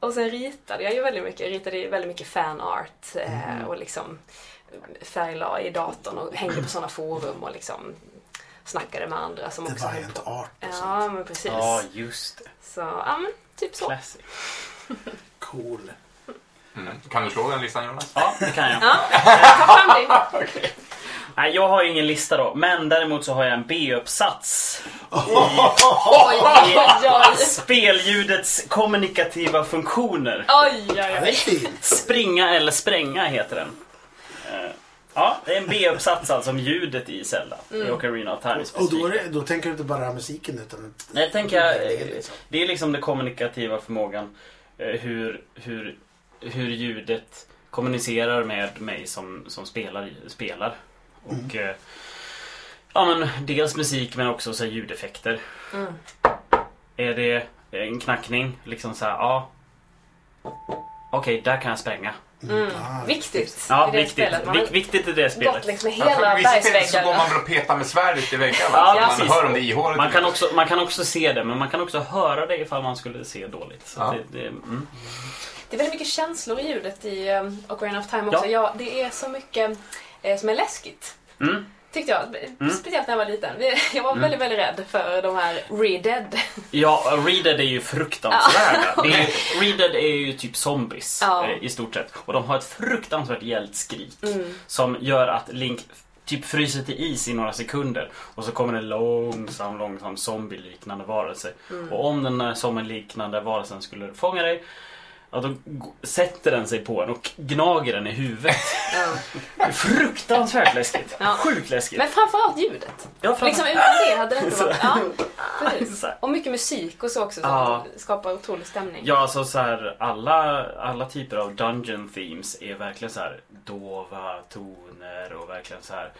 och sen ritade jag ju väldigt mycket. Jag ritade ju väldigt mycket fanart eh, och liksom färglade i datorn och hängde på sådana forum och liksom snackade med andra som också på. art och sånt. Ja, men precis. ja just det. Så, ja men typ så. Classic. Cool. Mm. Kan du slå den listan Jonas? Ja, det kan jag. Ja, ta fram det. Nej, jag har ju ingen lista då. Men däremot så har jag en B-uppsats. Oj, oj. Spelljudets kommunikativa funktioner. Oj, oj, oj. Springa eller spränga heter den. Eh, Ja, det är en B-uppsats alltså om ljudet i Zelda. I Ocarina of Time Och då, är det, då tänker du inte bara musiken utan... Nej, tänker jag, Det är eh, liksom- det är liksom den kommunikativa förmågan. eh, Hur, hur, hur ljudet kommunicerar med mig som, som spelar, spelar. Och eh, ja, men dels musik men också så här, ljudeffekter. Mm. Är det en knackning, liksom så här, ja. Okej, där kan jag spränga. Mm. Ah, Viktigt Ja, i det viktigt. spelet. Man Vik- har viktigt i det gått spelet. liksom med Ja, hela vissa spel så går man väl och petar med svärdet i väggarna. Ja, man precis. hör om det är ihåligt. Man kan, också, man kan också se det, men man kan också höra det ifall man skulle se dåligt. Så Ja. det, det, mm. Det är väldigt mycket känslor i ljudet i um, Ocarina of Time också. Ja. Ja. det är så mycket som är läskigt. Mm. Tyckte jag. Speciellt när jag var liten. Jag var väldigt, väldigt rädd för de här Redead. Ja, Readed är ju fruktansvärda. Är, Readed är ju typ zombies Ja. eh, i stort sett. Och de har ett fruktansvärt gällt skrik. Mm. Som gör att Link typ fryser till is i några sekunder. Och så kommer en långsam, långsam zombie-liknande varelse. Mm. Och om den här zombie-liknande varelsen skulle fånga dig Ja, då sätter den sig på en och gnager den i huvudet. Ja. Fruktansvärt läskigt. Ja. Sjukt läskigt. Men framförallt ljudet. ja, fram- Liksom utan det hade det inte varit... Ja, precis. Och mycket musik och så också som Ja. skapar otrolig stämning. Ja, alltså så här, alla, alla typer av dungeon themes är verkligen så här dova toner och verkligen så här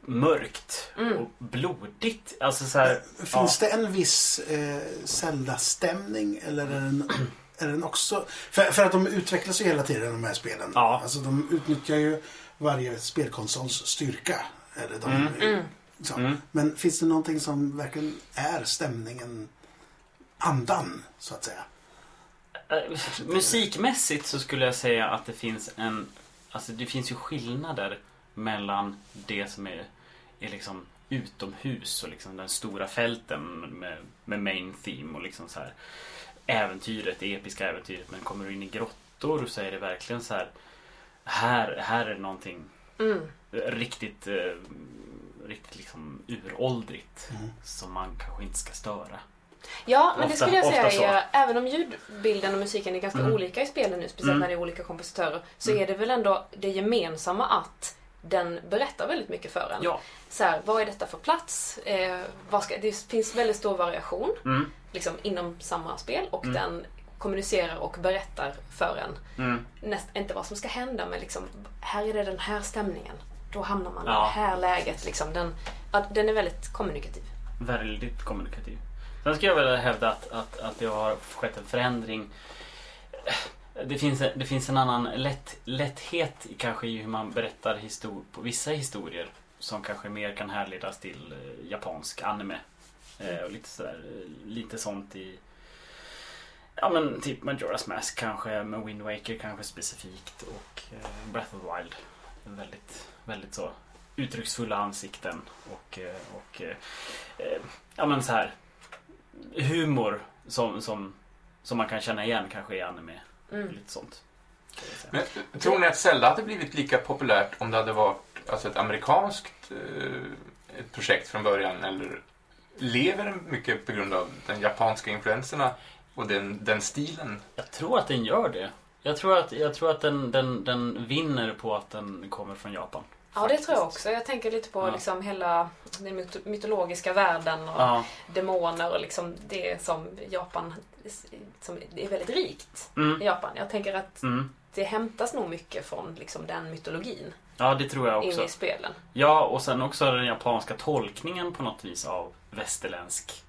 mörkt Mm. och blodigt. Alltså så här, Finns det en viss eh, Zelda-stämning eller är den, är den också... För, för att de utvecklas ju hela tiden de här spelen. Ja. Alltså de utnyttjar ju varje spelkonsols styrka. Är det de, Mm. Så. Mm. Men finns det någonting som verkligen är stämningen, andan, så att säga? Eh, Musikmässigt så skulle jag säga att det finns en... Alltså det finns ju skillnader mellan det som är, är liksom utomhus och liksom den stora fälten med, med main theme och liksom så här äventyret, det episka äventyret. Men kommer du in i grottor så är det verkligen så här här, här är det någonting Mm. riktigt, eh, riktigt liksom uråldrigt Mm. som man kanske inte ska störa. Ja, men det Ofta- skulle jag säga så. är, även om ljudbilden och musiken är ganska Mm. olika i spelen nu, speciellt Mm. när det är olika kompositörer, så Mm. är det väl ändå det gemensamma att den berättar väldigt mycket för en. Ja. Så här, vad är detta för plats? Eh, vad ska, det finns väldigt stor variation Mm. Liksom, inom samma spel och Mm. den kommunicerar och berättar för en. Mm. Näst, inte vad som ska hända men liksom, här är det den här stämningen. Då hamnar man i Ja. det här läget. Liksom. Den, den är väldigt kommunikativ. Väldigt kommunikativ. Sen skulle jag vilja hävda att, att, att det har skett en förändring. Det finns, det finns en annan lätt, lätthet i kanske i hur man berättar histor- på vissa historier som kanske mer kan härledas till eh, japansk anime. Eh, och lite sådär, eh, lite sånt i Ja men typ Majora's Mask kanske, med Wind Waker kanske specifikt och eh, Breath of the Wild. Väldigt, väldigt så uttrycksfulla ansikten och, eh, och eh, eh, ja men så här humor som, som, som man kan känna igen kanske i anime. Mm. Lite sånt. Men, tror ni att Zelda hade blivit lika populärt om det hade varit alltså ett amerikanskt eh, ett projekt från början? Eller lever mycket på grund av de japanska influenserna och den, den stilen? Jag tror att den gör det. Jag tror att, jag tror att den, den, den vinner på att den kommer från Japan. Ja, det tror jag också. Jag tänker lite på Ja. liksom hela den myto- mytologiska världen och Ja. demoner och liksom det som Japan som är väldigt rikt Mm. i Japan. Jag tänker att Mm. det hämtas nog mycket från liksom den mytologin Ja, det tror jag in också. i spelen. Ja, och sen också den japanska tolkningen på något vis av västerländsk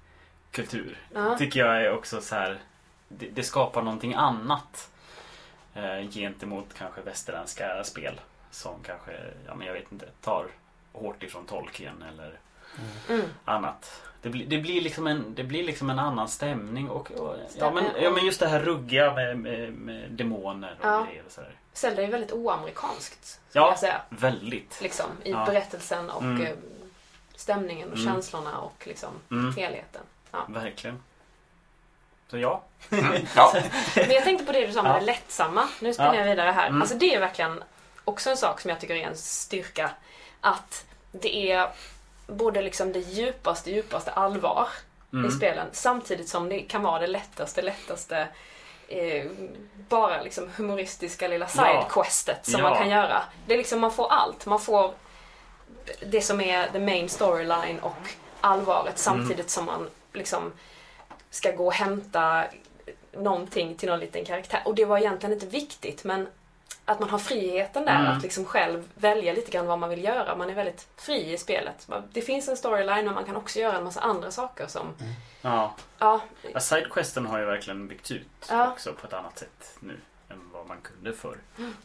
kultur. Ja. Tycker jag är också så här. Det, det skapar någonting annat eh, gentemot kanske västerländska spel. Som kanske, ja men jag vet inte, tar hårt ifrån Tolkien eller Mm. annat. Det, blir det, blir liksom en, det blir liksom en annan stämning och, och ja, men, ja men just det här ruggiga med, med, med demoner och Ja. grejer och sådär. Zelda är väldigt oamerikanskt, Ja. jag säga. Väldigt. Liksom, I Ja. berättelsen och Mm. Stämningen och Mm. känslorna och liksom Mm, helheten. verkligen. Så ja. Mm. Ja. Men jag tänkte på det du sa med Ja. det lättsamma. Nu spinner Ja. jag vidare här. Mm. Alltså det är verkligen också en sak som jag tycker är en styrka. Att det är både liksom det djupaste, djupaste allvar i Mm. spelen samtidigt som det kan vara det lättaste, lättaste eh, bara liksom humoristiska lilla Ja. sidequestet som Ja. man kan göra. Det är liksom, man får allt. Man får det som är the main storyline och allvaret samtidigt som man liksom ska gå och hämta någonting till någon liten karaktär. Och det var egentligen inte viktigt men att man har friheten där Mm. att liksom själv välja lite grann vad man vill göra. Man är väldigt fri i spelet. Det finns en storyline men man kan också göra en massa andra saker som, Ja. ja, Ja, Sidequesten har ju verkligen byggts ut Ja. också på ett annat sätt nu än vad man kunde förr.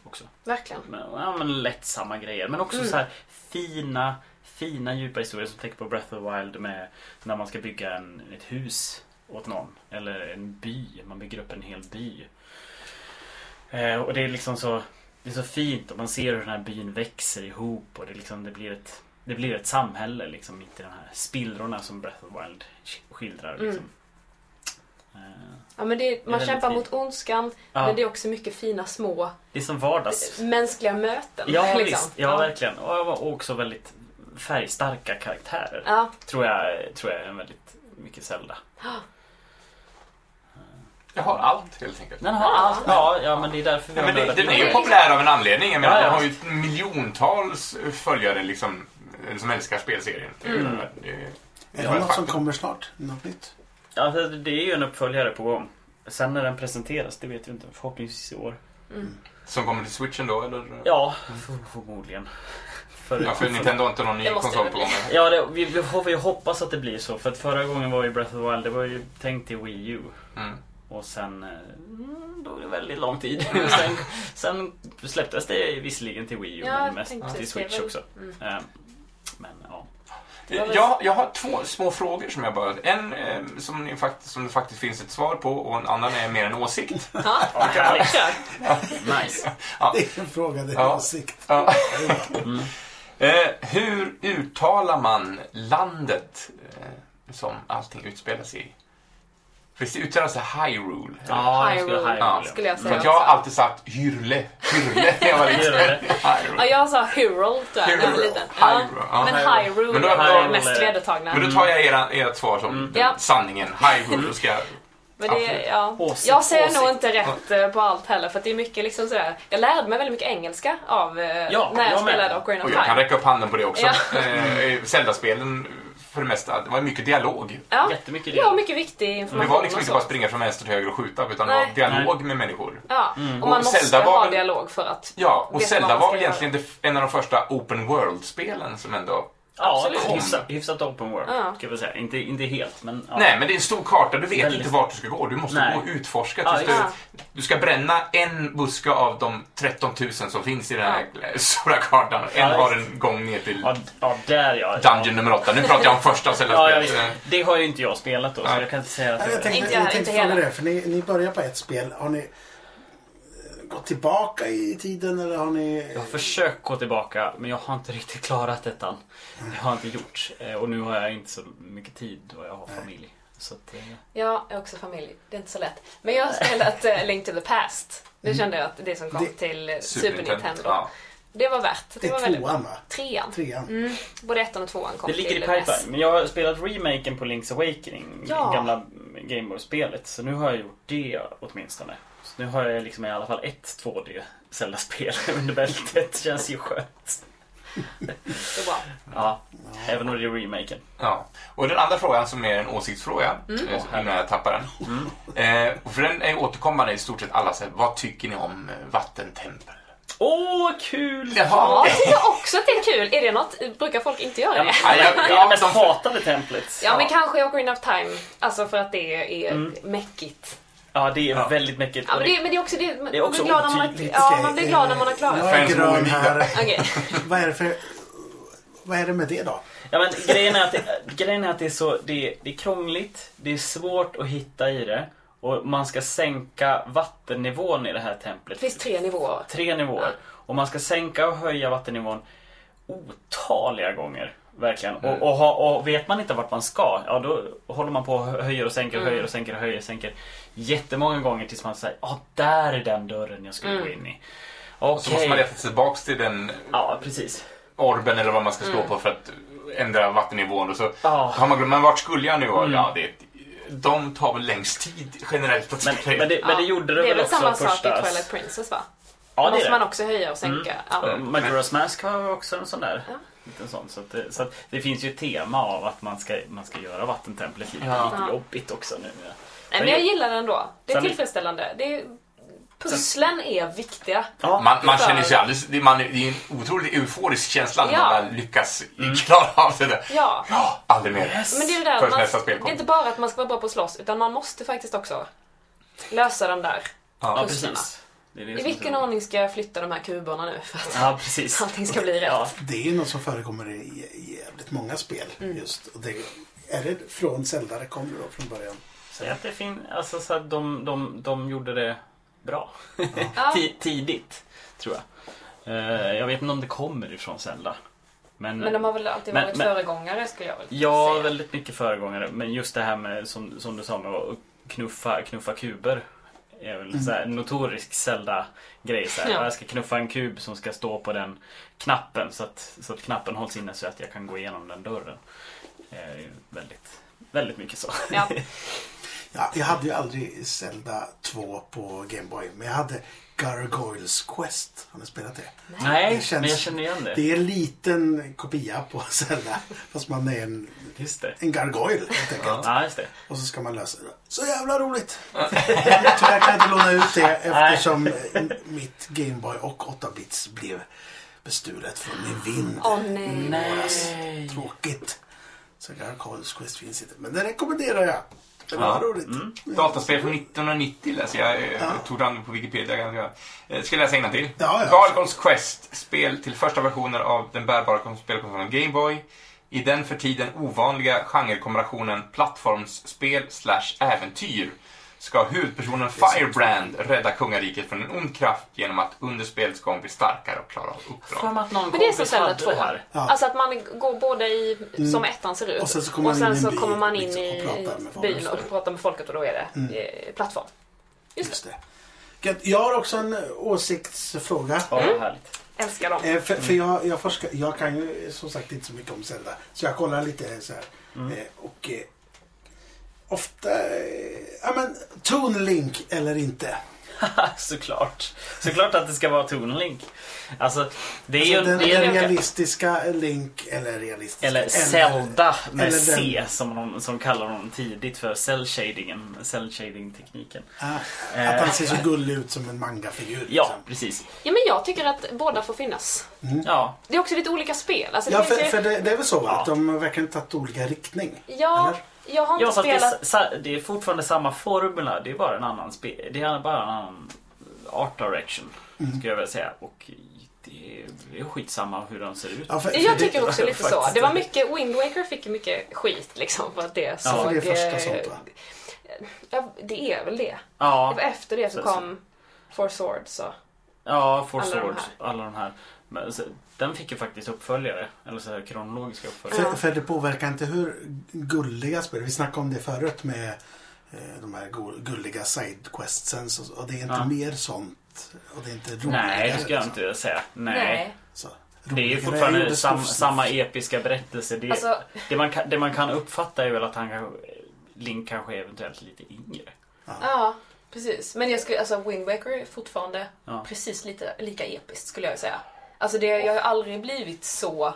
Också. verkligen. Men, ja, men lättsamma grejer. Men också Mm. så här fina, fina djupa historier som tänker på Breath of the Wild med när man ska bygga en, ett hus åt någon. Eller en by. Man bygger upp en hel by. Eh, och det är liksom så det är så fint och man ser hur den här byn växer ihop och det, liksom, det, blir, ett, det blir ett samhälle liksom mitt i de här spillrorna som Breath of the Wild sk- skildrar. Mm. Liksom. Eh, Ja, men det, man kämpar mot ondskan ja, men det är också mycket fina små det är som vardags... mänskliga möten. Ja, liksom. visst. Ja, verkligen. Och också väldigt färgstarka karaktärer. Ja, Tror, jag, tror jag är en väldigt mycket Zelda. Jag har allt helt enkelt. Den har allt. Ja, ja, men det är därför vi Ja, har men det, den är ju det. populär av en anledning. Jag menar, Ja, ja. den har ju miljontals följare liksom, som älskar spelserien. Det Mm. det är- Är Ja, det något som faktum. kommer snart? Något nytt? Ja, det det är ju en uppföljare på gång. Sen när den presenteras, det vet vi inte. Förhoppningsvis i år. mm. Som kommer till switchen då, eller? Ja, för, förmodligen. För, Ja, för Nintendo har inte någon ny konsol på gång. Ja, det, vi, vi får ju hoppas att det blir så. För att förra gången var ju Breath of the Wild, det var ju tänkt till Wii U. Mm. Och sen eh, tog det väldigt lång tid. sen, sen släpptes det visserligen till Wii U Ja, men mest till Switch också. Mm. Eh, Men ja. Jag, jag har två små frågor som jag bara... En eh, som, ni faktiskt, som det faktiskt finns ett svar på och en annan är mer en åsikt. Ja, Härligt. Nice. Det är en fråga, det är Ja. en åsikt. Ja. Eh, hur uttalar man landet eh, som allting utspelas i? För det uttalas det Hyrule. Ja, jag skulle Hyrule. Hyrule. Ja. Skulle jag För säga att jag har alltid sagt Hyrle. Hyrle när jag var liten. Hyrule. Ja, Hyrule. jag sa Hyrule tror jag när jag var Hyrule. liten. Ja. Hyrule. Men Hyrule. Hyrule Men då- Hyrule. det mest vedertagna. Men då tar jag era, ert svar som den Ja. sanningen. Hyrule. Då ska jag... Men det, ja. Åsikt, Jag säger åsikt. nog inte rätt eh, på allt heller för att det är mycket liksom sådär. Jag lärde mig väldigt mycket engelska av eh, Ja, när jag, jag med. spelade Ocarina Och of jag kan Time. räcka upp handen på det också. Ja. Eh, Zelda-spelen för det mesta, det var mycket dialog. Ja, Jättemycket ja det. mycket viktig Det information var liksom inte bara springa från vänster till höger och skjuta, utan det Nej. var dialog med människor. Ja, och man Och måste Zelda var ha väl- dialog för att Ja, och Zelda var väl egentligen det, en av de första open world-spelen som ändå... Ja, Absolut. hyfsat, hyfsat open world. Ja. Ska vi säga. Inte, inte helt, men... Ja. Nej, men det är en stor karta. Du vet Väldigt inte vart du ska gå. Du måste Nej. gå och utforska. Ja, tills du, du ska bränna en buske av de 13 000 som finns i den här stora kartan. En Ja, just. en gång ner till Ja, ja, där ja. Dungeon nummer 8. Nu pratar jag om första Ja, ja, Zelda-spelet. visst. Det har ju inte jag spelat då, så jag kan inte säga att jag... jag tänkte, Inte jag jag, tänkte inte fråga heller. det, för ni, ni börjar på ett spel. Har ni gått tillbaka i tiden eller har ni... Jag har försökt gå tillbaka, men jag har inte riktigt klarat detta. Det har jag inte gjort. Eh, Och nu har jag inte så mycket tid och jag har familj. Så att, eh, Jag är också familj, det är inte så lätt. Men jag har spelat uh, Link to the Past. Det kände jag att det som kom Det- till eh, Super, Nintendo. Ja. Det var värt. Det, Det var väldigt tvåan va? Trean. Trean. Mm, både ettan och tvåan kom det ligger i till pipeline. NES. Men jag har spelat remaken på Link's Awakening, Ja. gamla Gameboy-spelet. Så nu har jag gjort det åtminstone. Så nu har jag liksom i alla fall ett 2D Zelda-spel under bältet. Känns ju skönt. Ja, även om det är remaken. Ja. Och den andra frågan som är en åsiktsfråga, Mm. eh, innan jag tappar den. Eh, och för den är återkommande i stort sett alla säger, vad tycker ni om eh, vattentempel? Åh, kul! Ja, Jaha. jag tycker också att det är kul. Är det något? Brukar folk inte göra Ja, det? men, Ja, jag- det är ja, det mest de- hatade templet. Ja, men kanske i Ocarina of Time. Alltså för att det är Mm. mäckigt. Ja, det är Ja. väldigt mäckigt. Ja, men det, men det är också det. Man är också blir glad när man har, ja, man blir glad när man har klarat Jag det. är grön här. Vad är det för... Vad är det med det då? Ja, men grejen är att, det, grejen är att det, är så, det, är, det är krångligt, det är svårt att hitta i det och man ska sänka vattennivån i det här templet. Det finns tre nivåer. Tre nivåer. Och man ska sänka och höja vattennivån otaliga gånger. Verkligen. Mm. Och, och, ha, och vet man inte vart man ska, ja då håller man på och höjer och sänker och Mm. höjer och sänker och höjer och sänker jättemånga gånger tills man säger ja där är den dörren jag skulle Mm. gå in i. Så måste man leta sig tillbaks till den Ja, precis. orben eller vad man ska slå Mm. på för att ändra vattennivån. Och så Ja. har man glömt, men vart skulle jag nu? Mm. Ja, det, de tar väl längst tid generellt att Men, men, det, men det Ja, gjorde det, det är väl väl också samma sak första... i Twilight Princess va? Ja, Då det måste är man det. också höja och sänka. Ja. Mm. Majora's Mask har också en sån där. Ja. Liten sån, så att det, så att det finns ju ett tema av att man ska, man ska göra vattentemplet lite, Ja. lite jobbigt också nu. Nej, men jag gillar det ändå. Det är tillfredsställande. Det är, pusslen är viktiga. Ja, Man, man För- känner sig alldeles... Det, man, det är en otroligt euforisk känsla när Ja. man lyckas klara av det där. Ja. Ja, aldrig mer. Men det är det där, man, nästa spel det är inte bara att man ska vara bra på att slåss, utan man måste faktiskt också lösa de där. ja, pusslarna. precis. Det det I vilken så- ordning ska jag flytta de här kuberna nu för att Ja, precis. allting ska bli rätt? Ja. Det är ju något som förekommer i jävligt många spel. Mm. Just. Och det, är det från Zelda det kommer då från början? Säg att det fin- alltså så att de, de, de gjorde det bra. Ja. Ti- Tidigt, tror jag. Eh, jag vet inte om det kommer ifrån Zelda. Men, Men de har väl alltid Men- varit men- föregångare skulle jag väl Ja, säga. väldigt mycket föregångare. Men just det här med, som, som du sa, med att knuffa, knuffa kuber. Är väl här en notorisk Zelda-grej. Ja. Jag ska knuffa en kub som ska stå på den knappen så att, så att knappen hålls inne så att jag kan gå igenom den dörren. Eh, väldigt, väldigt mycket så. Ja. Ja, jag hade ju aldrig Zelda 2 på Game Boy. Men jag hade Gargoyles Quest. Har ni spelat det? Nej, Det känns- men jag känner igen det. Det är en liten kopia på Zelda. Fast man är en, Just det. en gargoyle helt enkelt. Ja, just det. Och så ska man lösa det. Så jävla roligt! Tyvärr kan jag inte låna ut det eftersom mitt Game Boy och 8-bits blev bestulet från min vind. Åh nej. Våras. Tråkigt. Så Gargoyles Quest finns inte. Men det rekommenderar jag. Det var Ja. roligt. Mm. Dataspel från 1990 läser jag. Ja. Tog fram på Wikipedia ganska. Eh, Ska jag läsa till. Ja, ja. Gargoyles Quest. Spel till första versioner av den bärbara spelkonsolen Game Boy. I den för tiden ovanliga genrekombinationen plattformsspel slash äventyr ska huvudpersonen Firebrand rädda kungariket från en ond kraft genom att under spelets gång bli starkare och klara av uppdrag. mig att någon Men det är som Zelda hade 2. det här. Ja. Alltså att man går både i, som ettan ser ut. Och sen så kommer man in så kommer man in liksom, och i pratar med folk. byn och pratar med folket och då är det eh, plattform. Just Just det. Gött. Jag har också en åsiktsfråga. Ja, vad härligt. Älskar dem. Eh, för för jag, jag, forskar, jag kan ju som sagt inte så mycket om Zelda. Så jag kollar lite så här. Eh, och eh, ofta... Eh, ja men, Toon Link eller inte. Såklart. Såklart att det ska vara Toon Link. Alltså, det är ju Alltså, den, det är den ju- realistiska Link eller realistiska... Eller Zelda med eller den- C som, de, som kallar honom tidigt för cell shadingen, cell shading tekniken. Ah, Eh. att han ser så gullig ut som en mangafigur. Ja, liksom. precis. Ja men jag tycker att båda får finnas. Ja, Det är också lite olika spel. Alltså, det Ja, för, ju... för det, det är väl så? Ja. Att de verkligen tagit olika riktning? Ja, Eller? Jag har inte ja fast det är, spelat... det är fortfarande samma formula. Det är bara en annan spel. Det är bara en annan art direction. Mm. Skulle jag vilja säga. Och det är, det är skitsamma hur de ser ut. Ja, för, för Jag det- tycker också lite så. Det var mycket, Wind Waker fick mycket skit liksom för att det såg... för det är första eh, sånt va? Ja, det är väl det. Det Ja, var efter det så Så- kom Four Swords och... ja Four Alla de Swords, alla de här. Men, så, den fick ju faktiskt uppföljare. Eller så här kronologiska uppföljare. För, Ja. för det påverkar inte hur gulliga spel. Vi snackade om det förut med eh, de här gulliga sidequestsen. så- Och det är inte Ja. mer sånt. Och det är inte roligare. Nej, det ska jag liksom. inte vilja säga. Nej. Så, Det är ju fortfarande det sam, samma episka berättelse. Det, Alltså, det, man kan, det man kan uppfatta är väl att han kanske, Link kanske är eventuellt lite yngre. ja, precis. Men jag skulle, alltså Wind Waker är fortfarande Ja. precis lite, lika episkt skulle jag säga. Alltså det, jag har aldrig blivit så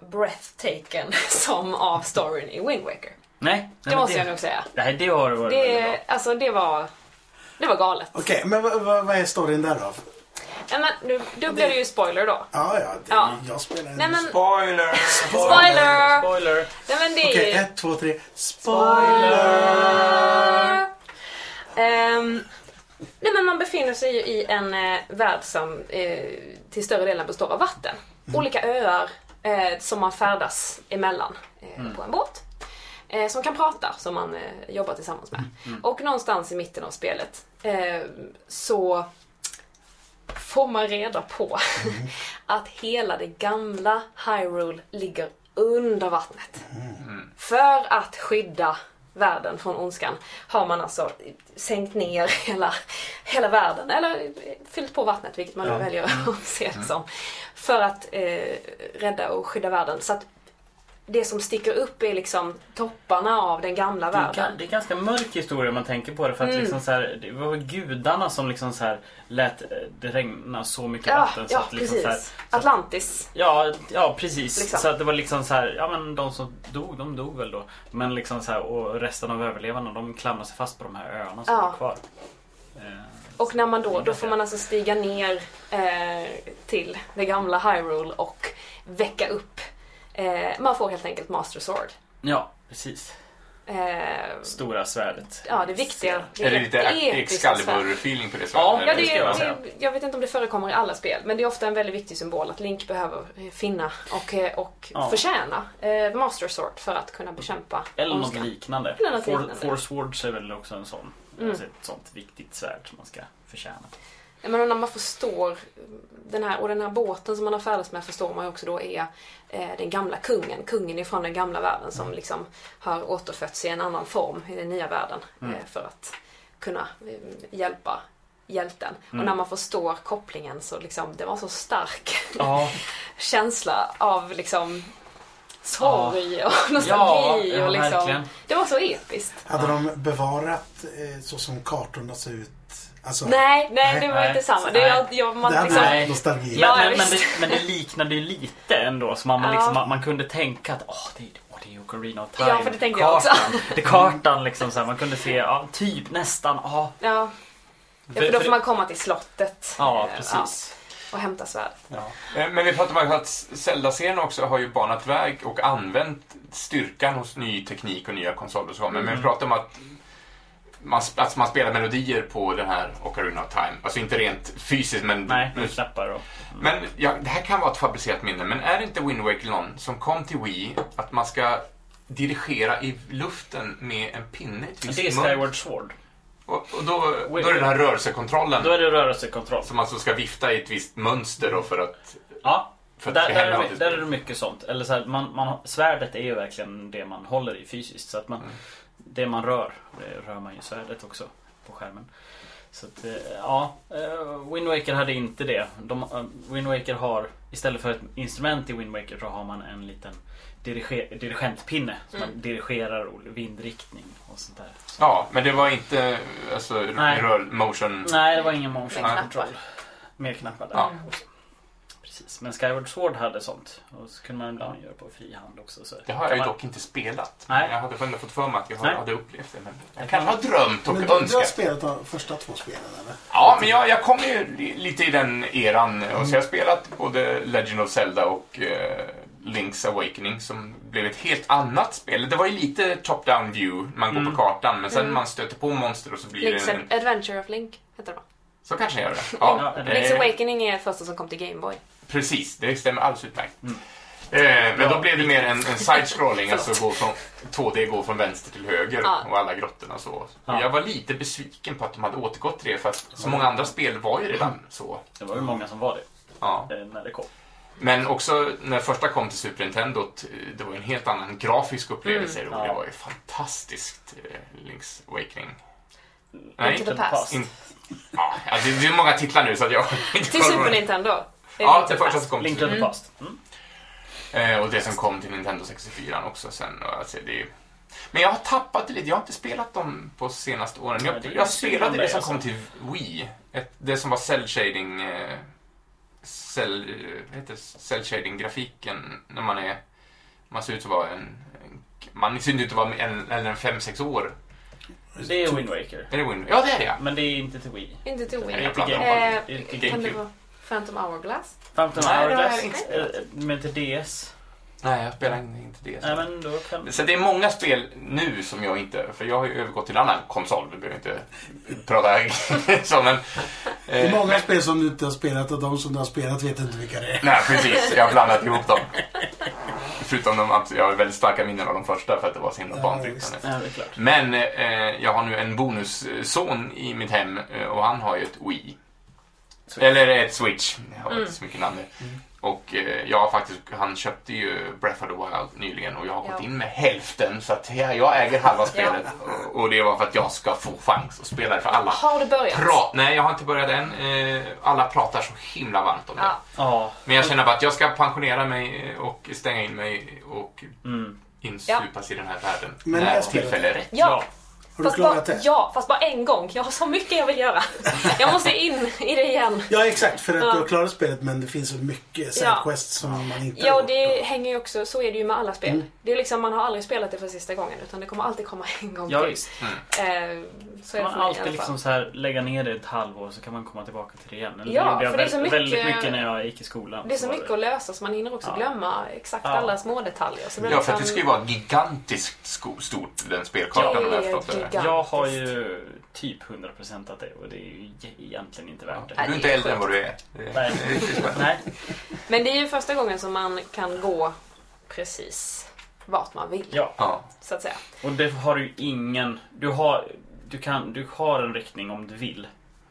breathtaken som av storyn i Wind Waker. Nej, nej Det måste det, jag nog säga. Nej, det har varit väldigt bra. Det, alltså det var, det var galet. Okej, men vad, vad, vad är storyn där då? Ja, men nu, då blir det ju spoiler då. Ja, ja. Det, Ja. Jag spelar en Nej men, Spoiler! spoiler! Spoiler! Nej men det Okej, är ju... ett, två, tre. Spoiler! Ehm, nej men man befinner sig ju i en eh, värld som eh, till större delen består av vatten. Olika öar eh, som man färdas emellan eh, på en båt. Eh, som kan prata, som man eh, jobbar tillsammans med. Och någonstans i mitten av spelet eh, så får man reda på att hela det gamla Hyrule ligger under vattnet. För att skydda världen från ondskan har man alltså sänkt ner hela, hela världen, eller fyllt på vattnet, vilket man då Ja. väljer att se det som. För att eh, rädda och skydda världen. Så att det som sticker upp är liksom topparna av den gamla Det är, världen. ga- det är ganska mörk historia om man tänker på det. För att Mm. liksom så här, det var gudarna som liksom så här lät eh, det regna så mycket Ja, vatten. Så ja att liksom precis. så här, Atlantis. Ja, ja precis. Liksom. Så att det var liksom så här, ja men de som dog, de dog väl då. Men liksom så här, och resten av överlevarna de klamrar sig fast på de här öarna som Ja. är kvar. Eh, Och när man då, då får man alltså stiga ner eh, till det gamla Hyrule och väcka upp. Eh, man får helt enkelt Master Sword. Ja, precis. Eh, Stora svärdet. ja, det viktiga. Är det lite. Excalibur-feeling på det sättet? Ja, det är, det, jag vet inte om det förekommer i alla spel, men det är ofta en väldigt viktig symbol att Link behöver eh, finna och, och Ja. förtjäna eh, Master Sword för att kunna bekämpa Eller något liknande. Eller något liknande. Four Swords är väl också en sån. Mm. Alltså ett sånt viktigt svärd som man ska förtjäna. Ja, Men när man förstår den här, och den här båten som man har färdats med förstår man ju också då är eh, den gamla kungen. Kungen ifrån den gamla världen som liksom har återfötts i en annan form i den nya världen Mm. eh, för att kunna eh, hjälpa hjälten. Mm. Och när man förstår kopplingen så liksom, det var så stark Ja, känsla av liksom sorg och nostalgi. ja, ja och liksom, verkligen. det var så episkt. Hade de bevarat eh, så som kartorna ser ut? Alltså, Nej, nej, det var Nej. inte samma. Det, Nej. jag, jag, man, det hade liksom, Nej. nostalgi. Men, Ja, men, men, det, men det liknade ju lite ändå. Så man, Ja. liksom, man, man kunde tänka att åh, det, är, åh, det är Ocarina of Time. Ja, för det tänkte jag också. kartan. Det kartan liksom. Så här, man kunde se, ja, typ nästan. Ja, ja, ja, för då får man komma till slottet. ja precis. och hämta svärd. Eh, Men vi pratar om att Zelda-serien också har ju banat väg och använt styrkan hos ny teknik och nya konsoler. Men vi pratar om att man, att man spelar melodier på den här Ocarina of Time. Alltså inte rent fysiskt men... Nej, nu knappar och... men ja, det här kan vara ett fabricerat minne. Men är det inte Wind Waker någon som kom till Wii att man ska dirigera i luften med en pinne? i ett Det är? Skyward Sword. Och, och då, då är det den här rörelsekontrollen Då är det rörelsekontroll. som man så ska vifta i ett visst mönster då för att... Ja, För där, där, är, där är det mycket sånt. Eller så här, man, man, svärdet är ju verkligen det man håller i fysiskt. Så att man, Mm. Det man rör, det rör man ju i svärdet också på skärmen. Så att, eh, ja, eh, Wind Waker hade inte det. De, eh, Wind Waker har, istället för ett instrument i Wind Waker så har man en liten dirige, dirigentpinne. Så man dirigerar vindriktning och sånt där. Så, Ja, men det var inte alltså, Nej. motion. Nej, det var ingen motion control. Mer knappar där Ja. Precis, men Skyward Sword hade sånt. Och så kunde man ibland göra på frihand också. Så Det har jag ju man- dock inte spelat. Nej. Jag hade ändå fått för mig att jag Nej. hade upplevt det. Men jag Det kanske har drömt och Men du, du har önskat. spelat de första två spelen eller? Ja, men jag, jag kom ju li- lite i den eran. Och så jag har spelat både Legend of Zelda och eh, Link's Awakening som blev ett helt annat spel. Det var ju lite top-down view, man går Mm. på kartan, men sen Mm. man stöter på monster och så blir Link's det en... Adventure of Link heter det va? Så kanske jag gör det. Ja, Ja, Link's Awakening är första som kom till Gameboy. Precis, det stämmer alldeles utmärkt. Mm. Eh, men Ja. då blev det mer en, en side-scrolling, alltså gå från 2D gå från vänster till höger Ja. och alla grottorna och så. Ja. Jag var lite besviken på att de hade återgått till det för att så många andra spel var ju redan så. Det var ju många som var det Ja. eh, när det kom. Men också när första kom till Super Nintendo, det var ju en helt annan grafisk upplevelse Mm. och det var ju fantastiskt, eh, Link's Awakening. Into Nej, the past. in, ja, det, det är många titlar nu så att jag inte Till Super. Nintendo. Ja, det första som kom Link till to the Mm. past. Mm. Eh, och det som kom till Nintendo 64 också sen. Och alltså, det är... Men jag har tappat det lite. Jag har inte spelat dem på senaste åren. Nej, Jag, är jag spelade det som alltså. kom till Wii. Ett, det som var cell shading... Eh, cell, eh, vad heter cell shading grafiken när man är... Man ser ut att vara en... en man ser inte ut att vara en, eller en 5-6 år. Det är Wind Waker. Är det Win? Ja, det är det ja. Men det är inte till Wii. Inte till Nej, Wii. Eh. Det är till GameCube. Vara Phantom Hourglass? Phantom Nej, det har jag Hourglass inte eh, till DS. Nej, jag spelar inte det. Nej men då kan... Så det är många spel nu som jag inte... För jag har ju övergått till annan konsol. Vi behöver inte prata så, men... Det är eh, många men- spel som du inte har spelat och de som du har spelat vet inte vilka det är. Nej, precis. Jag har blandat ihop dem. Förutom de, abs- jag har väldigt starka minnen av de första för att det var så himla Ja. Ja, det är klart. Men eh, jag har nu en bonusson i mitt hem eh, och han har ju ett Wii. Switch. Eller ett Switch. Jag har Mm. inte så mycket namn nu. Och eh, jag har faktiskt, han köpte ju Breath of the Wild nyligen och jag har gått Ja. in med hälften så att jag, jag äger halva spelet. Och, och det var för att jag ska få chans att spela det för alla. Har du börjat? Pra- Nej, jag har inte börjat än. Eh, alla pratar så himla varmt om det. Ja. Ja. Men jag känner bara att jag ska pensionera mig och stänga in mig och Mm. insupas i den här världen. Men när jag spelar tillfälle är rätt. Ja, Har du fast bara, klarat det? ja, fast bara en gång. Jag har så mycket jag vill göra. Jag måste in i det igen. Ja, exakt. För att Ja. du har klarat spelet men det finns så mycket Ja. sidequests som man inte Ja, har det gjort. hänger ju också, så är det ju med alla spel. Mm. Det är liksom, man har aldrig spelat det för sista gången utan det kommer alltid komma en gång Ja, till. visst. Eh, så Kan det för man alltid liksom så här lägga ner det ett halvår så kan man komma tillbaka till det igen. Eller Ja, jag för det är så mycket- väldigt mycket när jag gick i skolan. Det är så var mycket att lösa så man hinner också Ja. glömma exakt Ja. alla små detaljer. Så det Ja, för att det liksom- ska ju vara gigantiskt stort, den spelkartan Ja, jag har det är förstått det. gigantiskt. Jag har ju typ 100% att det och det är ju ge- egentligen inte värt Du det. är inte äldre än vad du är. Det- Nej. Nej. Men det är ju första gången som man kan gå precis vart man vill, Ja, Ja. så att säga. och det har du ingen... Du har, du kan, du har en riktning om du vill.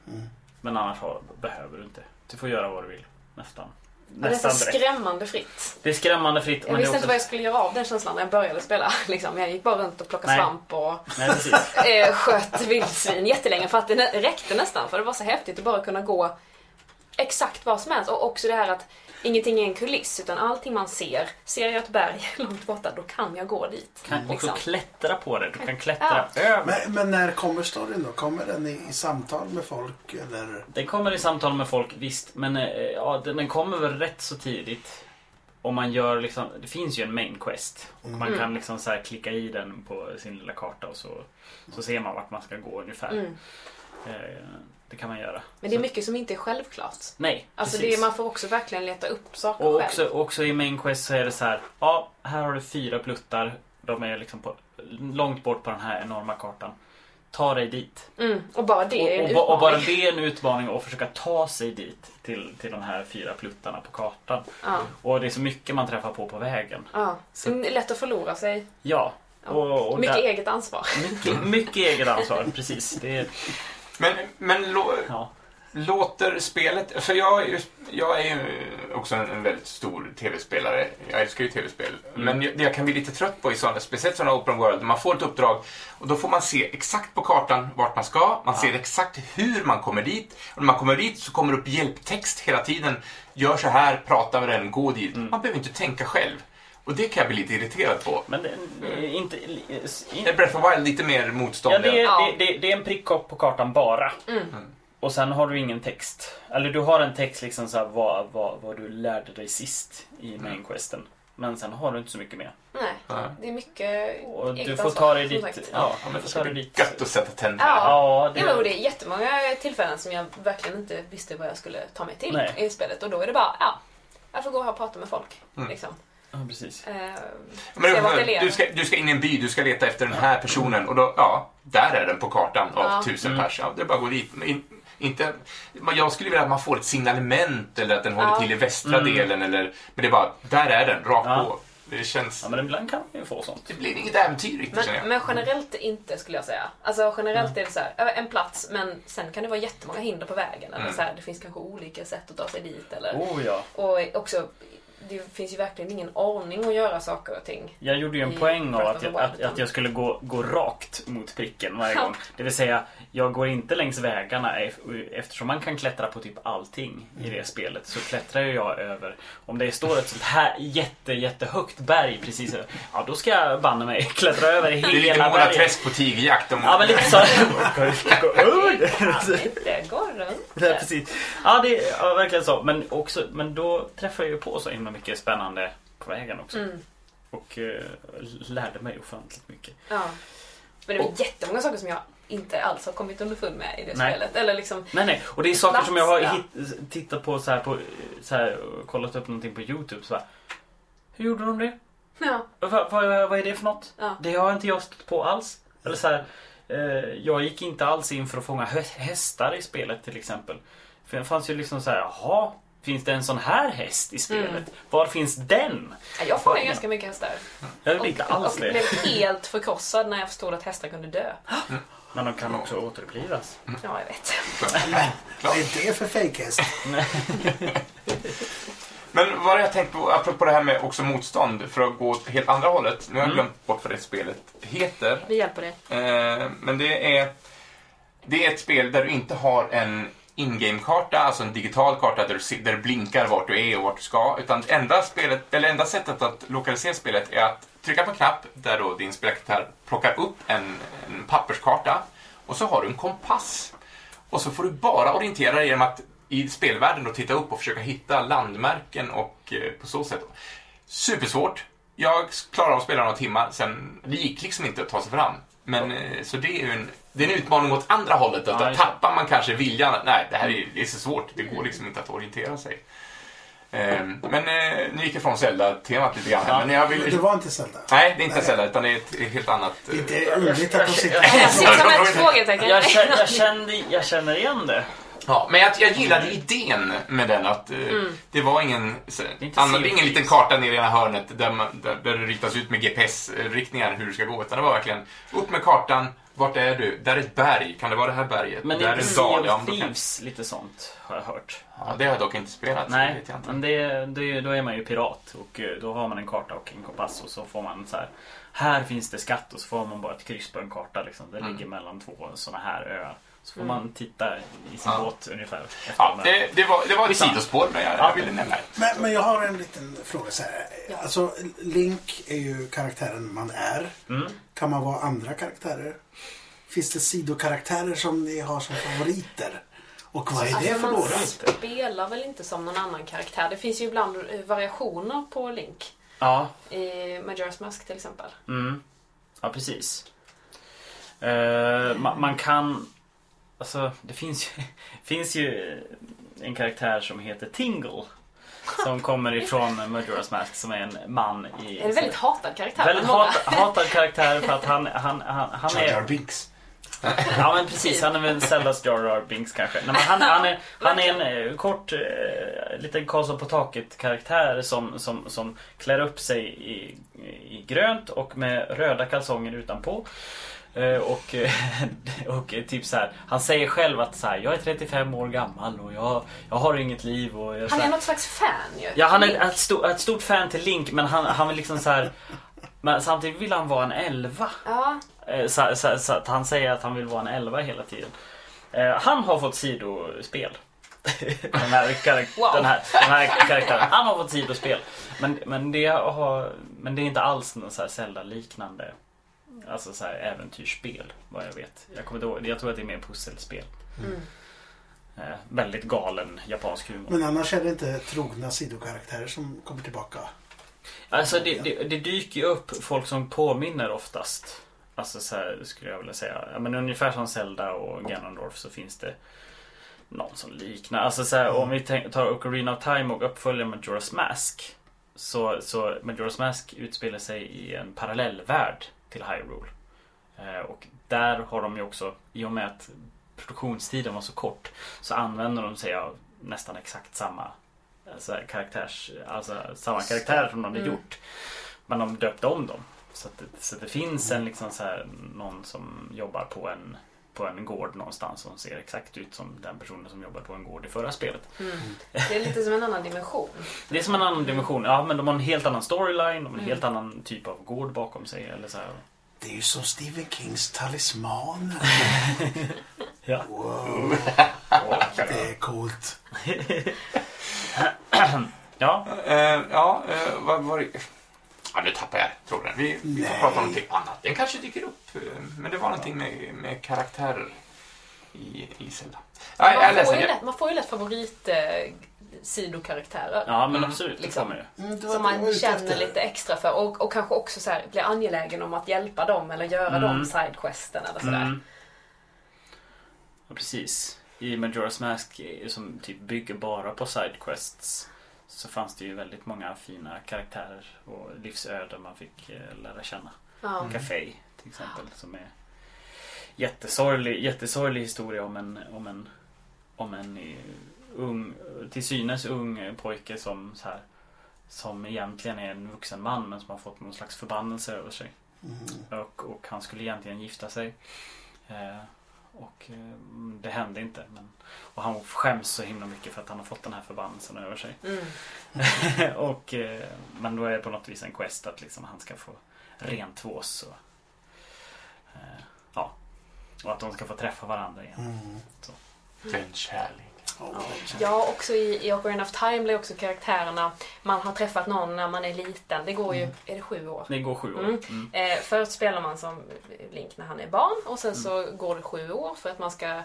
Mm. Men annars har, behöver du inte. Du får göra vad du vill. Nästan. Och det är så skrämmande fritt. Det är skrämmande fritt. Jag visste inte också- vad jag skulle göra av den känslan när jag började spela. Liksom. Jag gick bara runt och plockade Nej. svamp och Nej, eh, sköt vildsvin jättelänge för att det räckte nästan. För det var så häftigt att bara kunna gå exakt vad som helst. Och också det här att ingenting är en kuliss utan allting man ser. Ser jag ett berg långt borta då kan jag gå dit. Du kan också Liksom. klättra på det. Du kan klättra över. Men, men när kommer storyn då? Kommer den i, i samtal med folk eller? Den kommer i samtal med folk, visst. Men eh, ja, den, den kommer väl rätt så tidigt. om man gör liksom, det finns ju en main quest. Och man Mm. kan liksom så här klicka i den på sin lilla karta och så, så ser man vart man ska gå ungefär. Mm. Eh, det kan man göra. Men det är mycket som inte är självklart. Nej, Alltså precis. det, man får också verkligen leta upp saker Och själv. också, också i main quest så är det så här. Ja, här har du fyra pluttar. De är liksom på, långt bort på den här enorma kartan. Ta dig dit. Mm. Och bara det är en och, och, ba- och bara utmaning. det är en utmaning att försöka ta sig dit. Till, till de här fyra pluttarna på kartan. Ja, Och det är så mycket man träffar på på vägen. ja. Så- Mm, lätt att förlora sig. Ja. Ja. Och, och Mycket där- eget ansvar. mycket, mycket eget ansvar, precis. Det är, Men, men lå, ja. låter spelet... För jag är ju, jag är ju också en, en väldigt stor tv-spelare. Jag älskar ju tv-spel. Men jag- det jag kan bli lite trött på i sådana, speciellt sådana open world, man får ett uppdrag och då får man se exakt på kartan vart man ska. Man ser exakt hur man kommer dit. Och när man kommer dit så kommer det upp hjälptext hela tiden. Gör så här, prata med den, gå dit. Man behöver inte tänka själv. Och det kan jag bli lite irriterad på. Men det, är inte... Är Breath of Wild lite mer motstånd? Ja, det, det, det, det är en prick på kartan bara. Mm. Och sen har du ingen text. Eller du har en text liksom så här, vad, vad, vad du lärde dig sist i main questen. Men sen har du inte så mycket mer. Nej, Nej. det är mycket Och du får ta dig dit. sagt. Ja, men får det ska bli dit. gött att sätta tänderna. Ja. Ja, det, är jättemånga tillfällen som jag verkligen inte visste vad jag skulle ta mig till Nej. i spelet. Och då är det bara, ja, jag får gå och prata med folk. Mm. Liksom. Ja, precis. Eh, Men du, du, ska, du ska in i en by, du ska leta efter den här personen och då, ja, där är den på kartan av Ja. tusen Mm. pers. Ja, det är bara att gå dit. In, inte, jag skulle vilja att man får ett signalement eller att den håller Ja. till i västra Mm. delen eller, men det är bara, där är den, rakt Ja. på. Det känns, Ja, men ibland kan man ju få sånt. det blir inget äventyr riktigt känner men, jag. men generellt inte skulle jag säga. Alltså generellt är det så här, en plats men sen kan det vara jättemånga hinder på vägen. Eller Mm. så här, det finns kanske olika sätt att ta sig dit. Eller, Oh ja. Och också, det finns ju verkligen ingen ordning att göra saker och ting. Jag gjorde ju en poäng av att jag, att, att jag skulle gå, gå rakt mot pricken varje gång. Det vill säga, jag går inte längs vägarna ef- eftersom man kan klättra på typ allting i det spelet. Så klättrar ju jag över, om det står ett sånt här jätte, jättehögt berg precis över, ja då ska jag banne mig klättra över Det är lite hela Mona berget. Träsk på tigerjakt. Om, Ja men lite så. Gå runt. Nej, precis. Ja, det är ja, verkligen så. Men, också, men då träffade jag ju på så himla mycket spännande på vägen också. Mm. Och eh, lärde mig ofantligt mycket. Ja. Men det är Och- jättemånga saker som jag inte alls har kommit underfund med i det Nej. spelet. Eller liksom, Nej, nej. Och det är saker som jag har Plats, hit, tittat på så här på så här, kollat upp någonting på Youtube. Så här, Hur gjorde de det? ja, Vad, vad, vad är det för något? ja. Det har inte jag stött på alls. Eller så här, eh, jag gick inte alls in för att fånga hästar i spelet till exempel. För det fanns ju liksom så här, jaha, finns det en sån här häst i spelet? Mm. Var finns den? Ja, Jag får ju ganska mycket hästar. Jag vet inte alls och det. blev helt förkrossad när jag förstod att hästar kunde dö. Men de kan också återupplivas. Ja, jag vet. Vad är det för fejkhäst? Men vad har jag tänkt på, apropå det här med också motstånd, för att gå åt helt andra hållet. Nu har jag Mm. glömt bort vad det spelet heter. Vi hjälper dig. Eh, men det är, det är ett spel där du inte har en in-game-karta, alltså en digital karta där du, där blinkar vart du är och vart du ska. Utan enda, spelet, eller enda sättet att lokalisera spelet är att trycka på en knapp där då din spelkaraktär plockar upp en, en papperskarta och så har du en kompass. Och så får du bara orientera dig genom att i spelvärlden då titta upp och försöka hitta landmärken och eh, på så sätt. Supersvårt. Jag klarade av att spela några timmar, sen det gick liksom inte att ta sig fram. Men eh, så det är ju en, det är en utmaning åt andra hållet. Att Ja, det. tappar man kanske viljan. Nej, det här är, det är så svårt. Det går liksom inte att orientera sig. Eh, Men eh, nu gick jag från Zelda-temat lite grann. här, Men jag Det vill... var inte Zelda. Nej, det är inte Zelda, utan det är ett helt annat... eh, Det är underligt att de sitter Jag sitter som ett frågetecken. Jag känner, jag, kände, jag känner igen det. Ja, men jag, jag gillade idén med den att eh, det var ingen, inte annan, ingen liten karta nere i ena hörnet där, man, där, där det ritas ut med GPS-riktningar hur du ska gå. Utan det var verkligen upp med kartan, vart är du? Där är ett berg, kan det vara det här berget? Men där är en dal. Ja, men då kan, Thieves, lite sånt har jag hört. ja, det har jag dock inte spelat. så det Nej, jag inte. men det, det, då är man ju pirat och eh, då har man en karta och en kompass och så får man så här. Här finns det skatt och så får man bara ett kryss på en karta liksom. Det Mm. ligger mellan två sådana här öar. Så får man titta i sin Ja. båt ungefär. Ja, det, det, var, det var ett sidospår, men jag, Ja. jag ville nämna det. Men, men jag har en liten fråga så här. Alltså, Link är ju karaktären man är. Mm. Kan man vara andra karaktärer? Finns det sidokaraktärer som ni har som favoriter? Och vad är det Alltså, för man spelar väl inte som någon annan karaktär. Det finns ju ibland eh, variationer på Link. Ja, I Majora's Mask till exempel. mm. ja precis. Eh, ma- man kan... Alltså, det finns ju, finns ju en karaktär som heter Tingle. Som kommer ifrån Majora's Mask som är en man i... Det är en väldigt hatad karaktär. Väldigt hat, hatad karaktär för att han, han, han, han Jar Jar är... Binks. Ja men precis, han är väl Zeldas Jar Jar Binks kanske. Nej, men han, han, är, han är en eh, kort, eh, liten Karlsson på taket karaktär som, som, som klär upp sig i, i grönt och med röda kalsonger utanpå. Eh, Och, eh, och eh, typ så här, han säger själv att så här, jag är 35 år gammal och jag, jag har inget liv. Och jag, Han är här, något slags fan ju. Ja, han är ett, stor, ett stort fan till Link men han, han vill liksom så här. Men samtidigt vill han vara en elva. Ja, Så, så, så att han säger att han vill vara en elva hela tiden. Han har fått sidospel. den, här, Wow. den, här, den här karaktären. Han har fått sidospel. Men, men, det, har, men det är inte alls här Zelda-liknande alltså så här äventyrsspel. Vad jag vet. Jag, kommer ihåg, jag tror att det är mer pusselspel. Mm. Eh, väldigt galen japansk humor. Men annars är det inte trogna sidokaraktärer som kommer tillbaka. Alltså det, det, det dyker ju upp folk som påminner oftast. Alltså så här, skulle jag vilja säga. Ja, men ungefär som Zelda och Ganondorf så finns det någon som liknar. Alltså så här, om vi tar Ocarina of Time och uppföljer Majora's Mask. Så, så Majora's Mask utspelar sig i en parallellvärld till Hyrule. Eh, och där har de ju också, i och med att produktionstiden var så kort, så använder de sig av nästan exakt samma alltså, karaktärs, alltså, samma karaktärer som de hade Mm. gjort. Men de döpte om dem. Så, att så det finns en liksom så här, någon som jobbar på en, på en gård någonstans som ser exakt ut som den personen som jobbar på en gård i förra spelet. mm. Det är lite som en annan dimension. Det är som en annan dimension. Ja, men de har en helt annan storyline, de har en helt annan typ av gård bakom sig. Eller så här. Det är ju som Stephen Kings talismaner. Ja. Wow, det är coolt. ja, Eh, ja, eh, vad var det? Ja, nu tappar jag tråden. Vi, vi får prata om någonting annat. Den kanske dyker upp. Men det var någonting med, med karaktärer i, i Zelda. Ja, jag Man får, läser ju det. lätt, man får ju lätt favorit eh, sidokaraktärer. ja men absolut. Det liksom. kommer ju. Mm, det Som det jag man känner lite extra för och, och kanske också så här, blir angelägen om att hjälpa dem eller göra Mm. dem sidequesten eller sådär. Mm. Ja, precis. I Majora's Mask som typ bygger bara på sidequests så fanns det ju väldigt många fina karaktärer och livsöden man fick eh, lära känna. Ja. Café till exempel som är jättesorglig, jättesorglig historia om en, om en, om en eh, ung, till synes ung eh, pojke som så här som egentligen är en vuxen man men som har fått någon slags förbannelse över sig. Mm. Och, och han skulle egentligen gifta sig. Eh, och eh, det hände inte. Men, och han skäms så himla mycket för att han har fått den här förbannelsen över sig. Mm. och, eh, men då är det på något vis en quest att liksom han ska få rent tvås. Och, eh, ja, och att de ska få träffa varandra igen. Mm. Den kärlek. Ja, Ja, också i, i Ocarina of Time blir också karaktärerna, man har träffat någon när man är liten. Det går ju, är det sju år? Det går sju år. Mm. Mm. Eh, först spelar man som Link när han är barn och sen så går det sju år för att man ska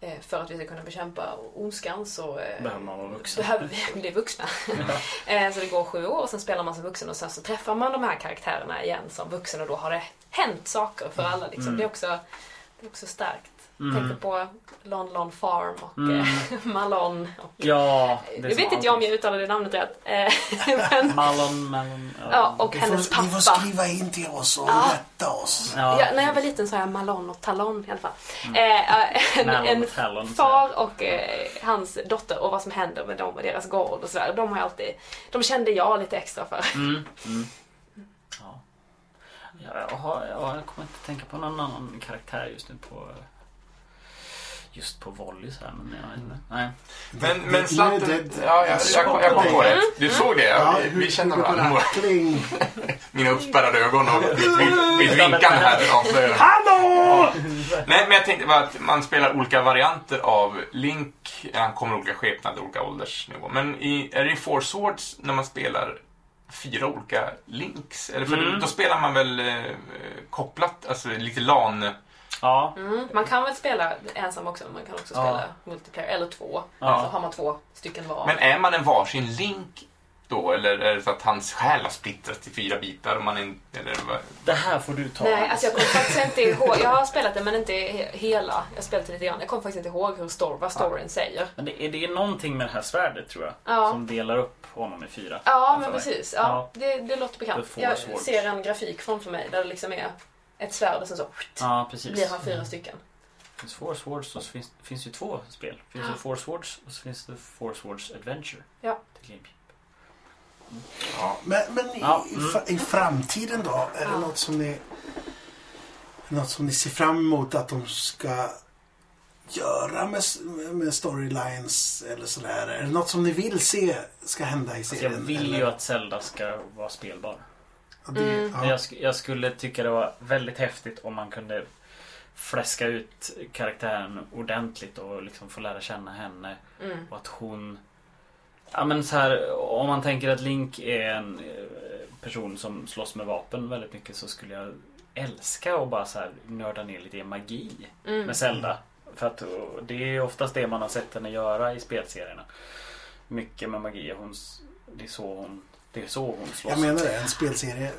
eh, för att vi ska kunna bekämpa ondskan så eh, Behöver man vara vuxen. behöver vi bli vuxna. Eh, så det går sju år och sen spelar man som vuxen och sen så träffar man de här karaktärerna igen som vuxen och då har det hänt saker för alla. Liksom. Mm. Det, är också, det är också starkt. Mm. Tänker på Lon Lon Farm och Mm. eh, Malon. Och, Ja, det nu vet inte jag om jag uttalade det namnet rätt. Eh, men, Malon, Malon. ja, och Ni hennes får, ni får pappa. skriva in till oss och Ja. rätta oss. Ja, Ja, när jag var liten sa jag Malon och Talon i alla fall. Eh, en, en och Talon, far och eh, hans dotter och vad som händer med dem och deras gård och sådär. De har jag alltid, de kände jag lite extra för. Mm, mm. Ja. Ja, jag, har, ja, jag kommer inte tänka på någon annan karaktär just nu på Just på volley så här, men jag vet inte. Nej. Men, men Zlatan... Ja, jag, jag, jag kom på det. Du såg det? Ja, vi, känner varandra. Mina uppspärrade ögon och mitt, vinkande här avslöjar. Hallå! Nej, men jag tänkte bara att man spelar olika varianter av Link. Han kommer i olika skepnader, olika åldersnivå. Men i, är det i Four Swords när man spelar fyra olika Links? Eller för Mm. då spelar man väl eh, kopplat, alltså lite LAN... Ja, Mm. Man kan väl spela ensam också, man kan också Ja. spela multiplayer, eller två. Ja. Så har man två stycken var. Men är man en varsin Link då? Eller är det så att hans själ har splittrats till fyra bitar? Och man en- eller, det här får du ta. Nej, alltså jag kommer faktiskt inte ihåg. Jag har spelat det men inte he- hela. Jag har spelat det lite grann. Jag kommer faktiskt inte ihåg hur story, vad storyn säger. Men det är, det är någonting med det här svärdet tror jag. Ja. Som delar upp honom i fyra. Ja, men precis. Ja, Ja. Det, det låter bekant. Jag ser en grafik framför mig där det liksom är ett svärd och sen så Ja, precis. blir han fyra stycken. Det finns Force Wars och så finns, finns ju två spel. Det finns Ja. Force Wars och så finns det Force Wars Adventure. Ja. Till GameCube. Ja, men men i, Ja, i, mm. i framtiden då? Är det Ja. något som ni något som ni ser fram emot att de ska göra med, med storylines eller sådär? Är det något som ni vill se ska hända i Alltså jag serien? vill eller? ju att Zelda ska vara spelbar. Det, Mm. ja. Jag, sk- jag skulle tycka det var väldigt häftigt om man kunde fläska ut karaktären ordentligt och liksom få lära känna henne. Mm. Och att hon... Ja men så här, om man tänker att Link är en eh, person som slåss med vapen väldigt mycket så skulle jag älska att bara så här nörda ner lite i magi Mm. med Zelda. För att eh, det är oftast det man har sett henne göra i spelserierna. Mycket med magi. Hon, det, är så hon, det är så hon slåss. Jag menar det, en spelserie eh,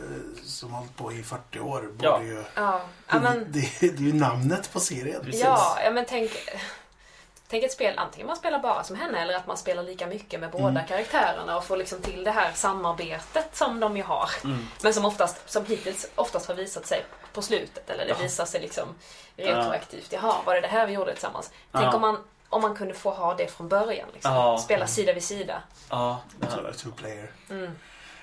som har hållit på i 40 år borde Ja. ju... Ja, men, det, det är ju namnet på serien. Precis. ja, ja, men tänk, tänk ett spel, antingen man spelar bara som henne eller att man spelar lika mycket med båda karaktärerna och får liksom till det här samarbetet som de ju har. Mm. Men som oftast, som hittills oftast har visat sig på slutet eller det Ja. visar sig liksom retroaktivt. Jaha, var det det här vi gjorde tillsammans? Tänk om man om man kunde få ha det från början. Liksom. Ja. Spela sida vid sida. Ja, det hade- det two player. Mm.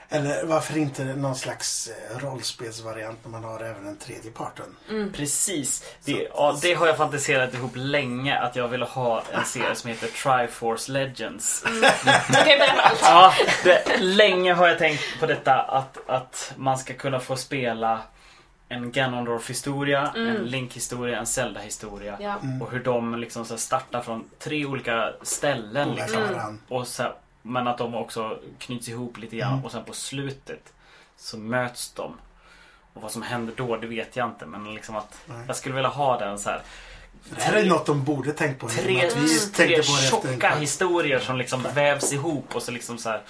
Eller varför inte någon slags eh, rollspelsvariant när man har även den tredje parten? Precis. Det, ja, det har jag fantiserat ihop länge att jag ville ha en serie som heter Triforce Legends. Okej, berätta allt. Ja, det, länge har jag tänkt på detta att, att man ska kunna få spela en Ganondorf-historia, en Link-historia, en Zelda-historia. Ja. Och hur de liksom så startar från tre olika ställen. Liksom. varandra. Och så, men att de också knyts ihop lite grann Mm. och sen på slutet så möts de. Och vad som händer då, det vet jag inte. Men liksom att Nej. jag skulle vilja ha den så här. Det här är något de borde tänkt på. Tre, vi tänkte tre på tjocka historier som liksom vävs ihop och så liksom så här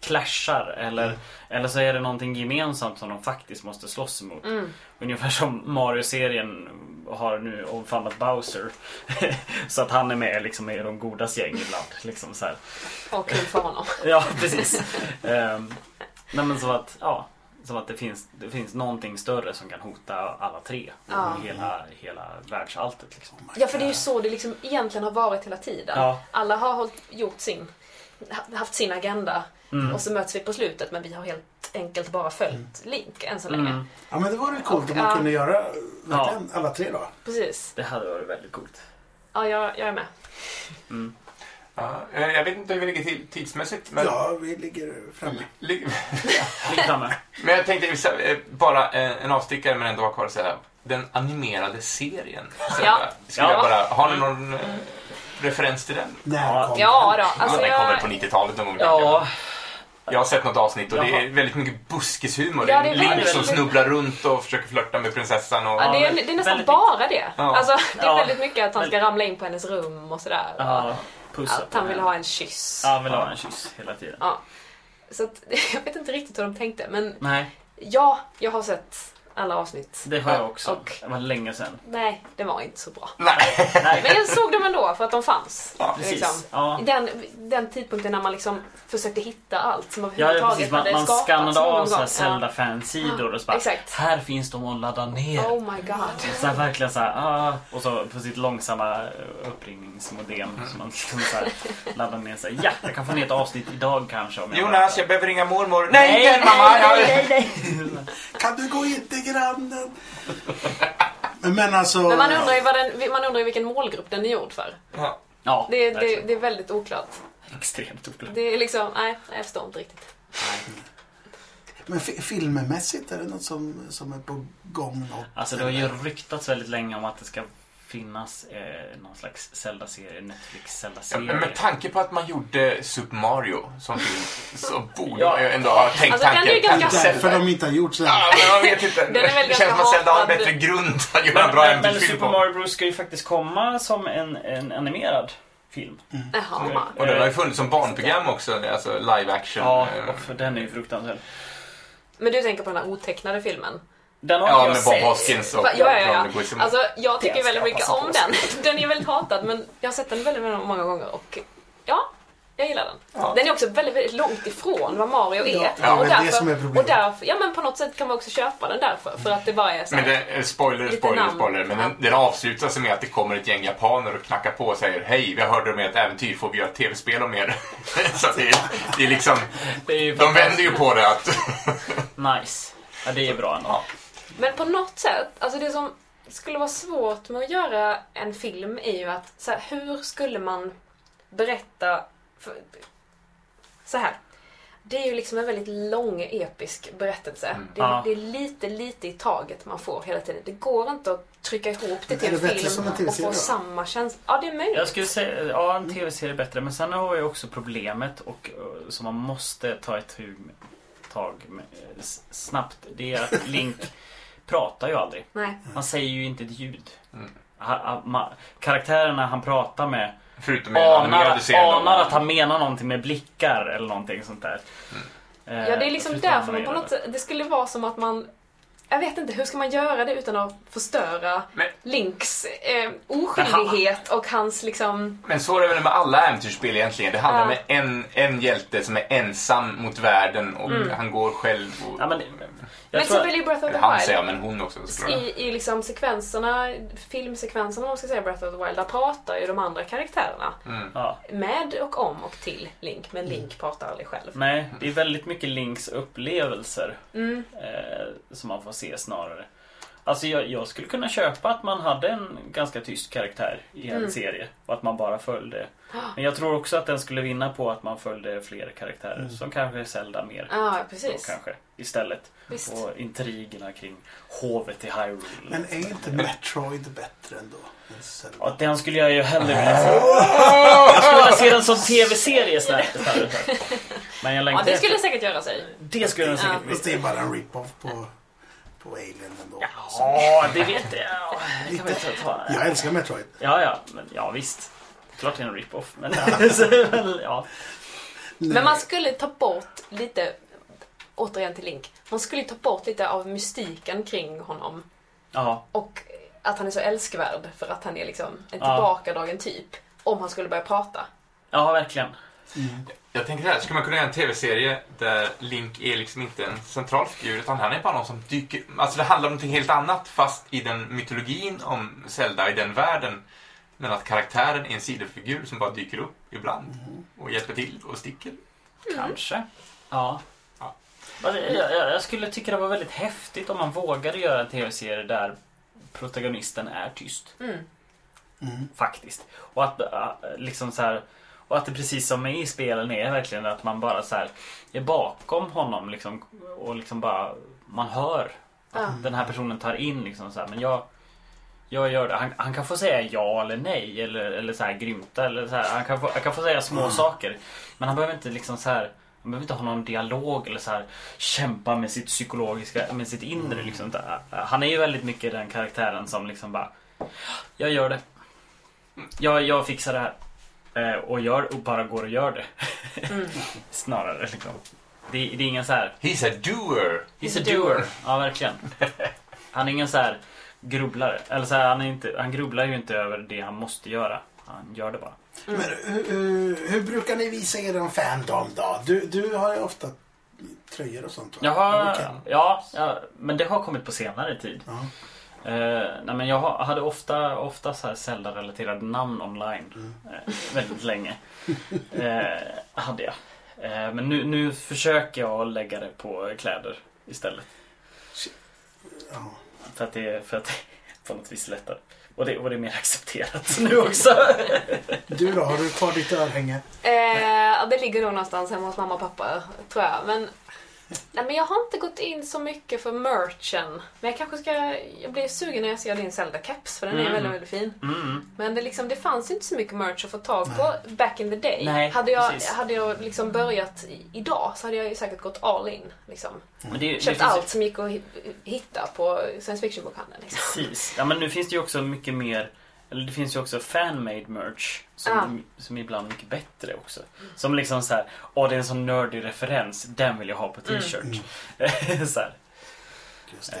clashar. Eller, Mm. eller så är det någonting gemensamt som de faktiskt måste slåss emot. Mm. Ungefär som Mario-serien har nu omfamnat Bowser. så att han är med liksom i de godas gäng ibland. Liksom så här. Och kul för honom. Ja, precis. um, nej men så att, ja. Som att det finns, det finns någonting större som kan hota alla tre. Ja. Hela, hela världsalltet liksom. Ja, för det är ju så det liksom egentligen har varit hela tiden. Ja. Alla har hållit, gjort sin, haft sin agenda Mm. och så möts vi på slutet men vi har helt enkelt bara följt Link än så länge. Mm. Ja men det vore coolt om man ja. kunde göra verkligen alla tre då. Precis. Det hade varit väldigt coolt. Ja, jag, jag är med. Mm. Ja, eh, jag vet inte hur vi ligger till tidsmässigt. Men, Ja, vi ligger framme. Lig- Ligg framme. men jag tänkte eh, bara eh, en avstickare men ändå ha kvar så här. Den animerade serien. Så Ja. Skulle Ja. jag bara, har ni någon eh, referens till den? När Ja. kommer Ja den? då, alltså ja, den kommer jag... på 90-talet någon gång. Ja, Jag har sett något avsnitt och det Jaha. är väldigt mycket buskishumor. Ja, det det är väldigt- som snubblar runt och försöker flörta med prinsessan. Och, Ja, det, är, det är nästan väldigt- bara det. Ja. Alltså, det är Ja. väldigt mycket att han ska ramla in på hennes rum och sådär. ja, att han vill ha en kyss. Ja, han vill ha en kyss hela tiden. Ja. Så att, jag vet inte riktigt hur de tänkte men Nej, ja, jag har sett alla avsnitt. det har jag också. Och- Det var länge sedan. Nej, det var inte så bra. Nej. Nej, Men jag såg dem ändå för att de fanns. Ja, precis. Liksom. Ja. Den, den tidpunkten när man liksom försökte hitta allt som Ja, överhuvudtaget precis. Man, hade man skannade av så här Ja. Zelda-fansidor och så bara, Exakt. här finns de att ladda ner. Oh my god. Så här, verkligen så här, ah, och så på sitt långsamma eh, uppringningsmodem som man liksom så här, laddar ner sig. Ja, jag kan få ner ett avsnitt idag kanske. Om jag Jonas, bara- jag behöver ringa mormor. Nej, Nej, mamma! nej, Jag- nej, Kan du gå in till grannen? Men, alltså... Men man undrar, ju vad den, man undrar ju vilken målgrupp den är gjord för. Ja. Ja, Det, det, det är väldigt oklart. extremt oklart. Det är liksom, nej, jag förstår inte riktigt. Men fi- filmmässigt, är det något som, som är på gång? Något, Alltså det har ju ryktats väldigt länge om att det ska finnas eh, någon slags Zelda-serie, Netflix Ja, men med tanke på att man gjorde Super Mario som film så borde Ja. man ju ändå ha tänkt Alltså, den är ju tanken. ganska- Därför Zelda- de inte har gjort så Ja, här. men man vet inte. Den är väl det känns som att Zelda har en bättre grund att göra en men, bra men, men äventyrsfilm Super på. Mario Bros ska ju faktiskt komma som en, en animerad film. Jaha. Och den har ju funnits som barnprogram också, alltså live action. Ja, eh, och för den är ju fruktansvärd. Men du tänker på den här otecknade filmen? Den har Ja, inte jag med Bob sett. Hoskins och ja, ja, ja. Alltså, jag tycker väldigt mycket om den. Den är väldigt hatad, men jag har sett den väldigt, väldigt många gånger och ja, jag gillar den. Ja. Den är också väldigt, väldigt långt ifrån vad Mario är. Ja, ja, och, är det därför, som är problemet. och därför, ja men på något sätt kan man också köpa den därför. För att det bara är så Men det, spoiler, spoiler, namn. spoiler. Men Ja. den, den avslutas med att det kommer ett gäng japaner och knackar på och säger Hej, vi hörde om ert äventyr, får vi göra ett tv-spel om er? Så att det, det är liksom, Det är ju de vänder ju på det att... Nice. Ja, det är bra ändå. Ja. Men på något sätt, alltså det som skulle vara svårt med att göra en film är ju att så här, hur skulle man berätta... För, så här. Det är ju liksom en väldigt lång episk berättelse. Det, är, Ja. det är lite, lite i taget man får hela tiden. Det går inte att trycka ihop det till det en film som en och få samma känsla. Ja, det är möjligt. Jag skulle säga, ja en tv-serie är bättre. Men sen har jag också problemet och eh, som man måste ta ett tag med, snabbt. Det är att Link pratar ju aldrig. Nej. Han säger ju inte ett ljud. Mm. Ha- ha- ma- karaktärerna han pratar med Förutom anar, anar att han menar någonting med blickar eller någonting sånt där. Eh, Ja, det är liksom därför han man på något sätt, det skulle vara som att man jag vet inte, hur ska man göra det utan att förstöra Men- Links eh, oskyldighet och hans liksom... Men så är det väl med alla äventyrsspel egentligen. Det handlar Ja. om en, en hjälte som är ensam mot världen och Mm. han går själv. Och, Ja, men, Men tror så ju Breath of the han Wild säger men hon också. i, i liksom sekvenserna, filmsekvenserna om man ska säga Breath of the Wild, där pratar ju de andra karaktärerna Mm. ja. med och om och till Link, men Link pratar aldrig själv. Nej, det är väldigt mycket Links upplevelser Mm. eh, som man får se snarare. Alltså jag, jag skulle kunna köpa att man hade en ganska tyst karaktär i en Mm. serie och att man bara följde. Men jag tror också att den skulle vinna på att man följde fler karaktärer som kanske Zelda mer. Ja, Då, precis. kanske istället. Visst. Och intrigerna kring hovet i Hyrule. Men är inte Metroid bättre ändå? än? Ja, den skulle jag ju hellre vilja se. Jag skulle vilja se den som tv-serie snart- istället. Men jag Ja, längtar det efter- skulle säkert göra sig. det skulle den säkert Ja. Fast det är bara en rip-off på, på Alien ändå. Ja, det vet jag. Ja, det kan vi inte ta. Jag älskar Metroid. Ja, ja, men ja visst. Klart det är en rip-off. Men, men ja. Men man skulle ta bort lite, återigen till Link, man skulle ta bort lite av mystiken kring honom. ja. Och att han är så älskvärd för att han är liksom en tillbakadragen typ. Om han skulle börja prata. Ja, verkligen. Jag tänker så här, skulle man kunna göra en tv-serie där Link är liksom inte en central figur utan han är bara någon som dyker... Alltså det handlar om någonting helt annat fast i den mytologin om Zelda, i den världen. Men att karaktären är en sidofigur som bara dyker upp ibland och hjälper till och sticker. Kanske. Ja. Ja. Alltså, Jag, jag, jag skulle tycka det var väldigt häftigt om man vågade göra en tv-serie där protagonisten är tyst. Mm. Mm. Faktiskt. Och att äh, liksom så här och att det precis som i spelen är verkligen att man bara så här är bakom honom liksom och liksom bara man hör Ja. att den här personen tar in liksom så här men jag jag gör det. Han, han kan få säga ja eller nej eller, eller så här grymta eller så här. Han kan få, han kan få säga små saker. Men han behöver inte liksom så här han behöver inte ha någon dialog eller så här kämpa med sitt psykologiska, med sitt inre liksom. Han är ju väldigt mycket den karaktären som liksom bara Jag gör det. Jag, jag fixar det här. Eh, och gör och bara går och gör det. Mm. Snarare liksom. Det, det är ingen så här He's a doer! He's a doer. Ja, verkligen. Han är ingen så här grubblare. Eller så här, han, är inte, han grubblar ju inte över det han måste göra. Han gör det bara. Men hur, hur, brukar ni visa er fandom då? Du, du har ju ofta tröjor och sånt va? Jaha, ja, ja, men det har kommit på senare tid. Ja. Eh, nej, men jag hade ofta, ofta så här Zelda-relaterade namn online. Eh, väldigt länge. Eh, hade jag. Men nu, nu försöker jag lägga det på kläder istället. Ja. För att det, för att det är på något vis lättare. Och det, och det är mer accepterat nu också. Du då, har du kvar ditt örhänge? Ja, det ligger nog någonstans hemma hos mamma och pappa, tror jag. Men Nej, men jag har inte gått in så mycket för merchen. Men jag kanske ska... Jag blir sugen när jag ser din Zelda-keps, för den är Mm. väldigt, väldigt fin. Mm. Men det, liksom, det fanns inte så mycket merch att få tag på back in the day. Nej, hade jag, precis. hade jag liksom börjat idag så hade jag ju säkert gått all in. Liksom. Men det, det Köpt ju- allt som gick att hi- hitta på science fiction-bokhandeln. Liksom. Precis. Ja, men nu finns det ju också mycket mer eller det finns ju också fan-made merch som, Ja. som är ibland mycket bättre också. Som liksom så här, åh det är en sån nördig referens, den vill jag ha på Mm. t-shirt. så här, Just eh,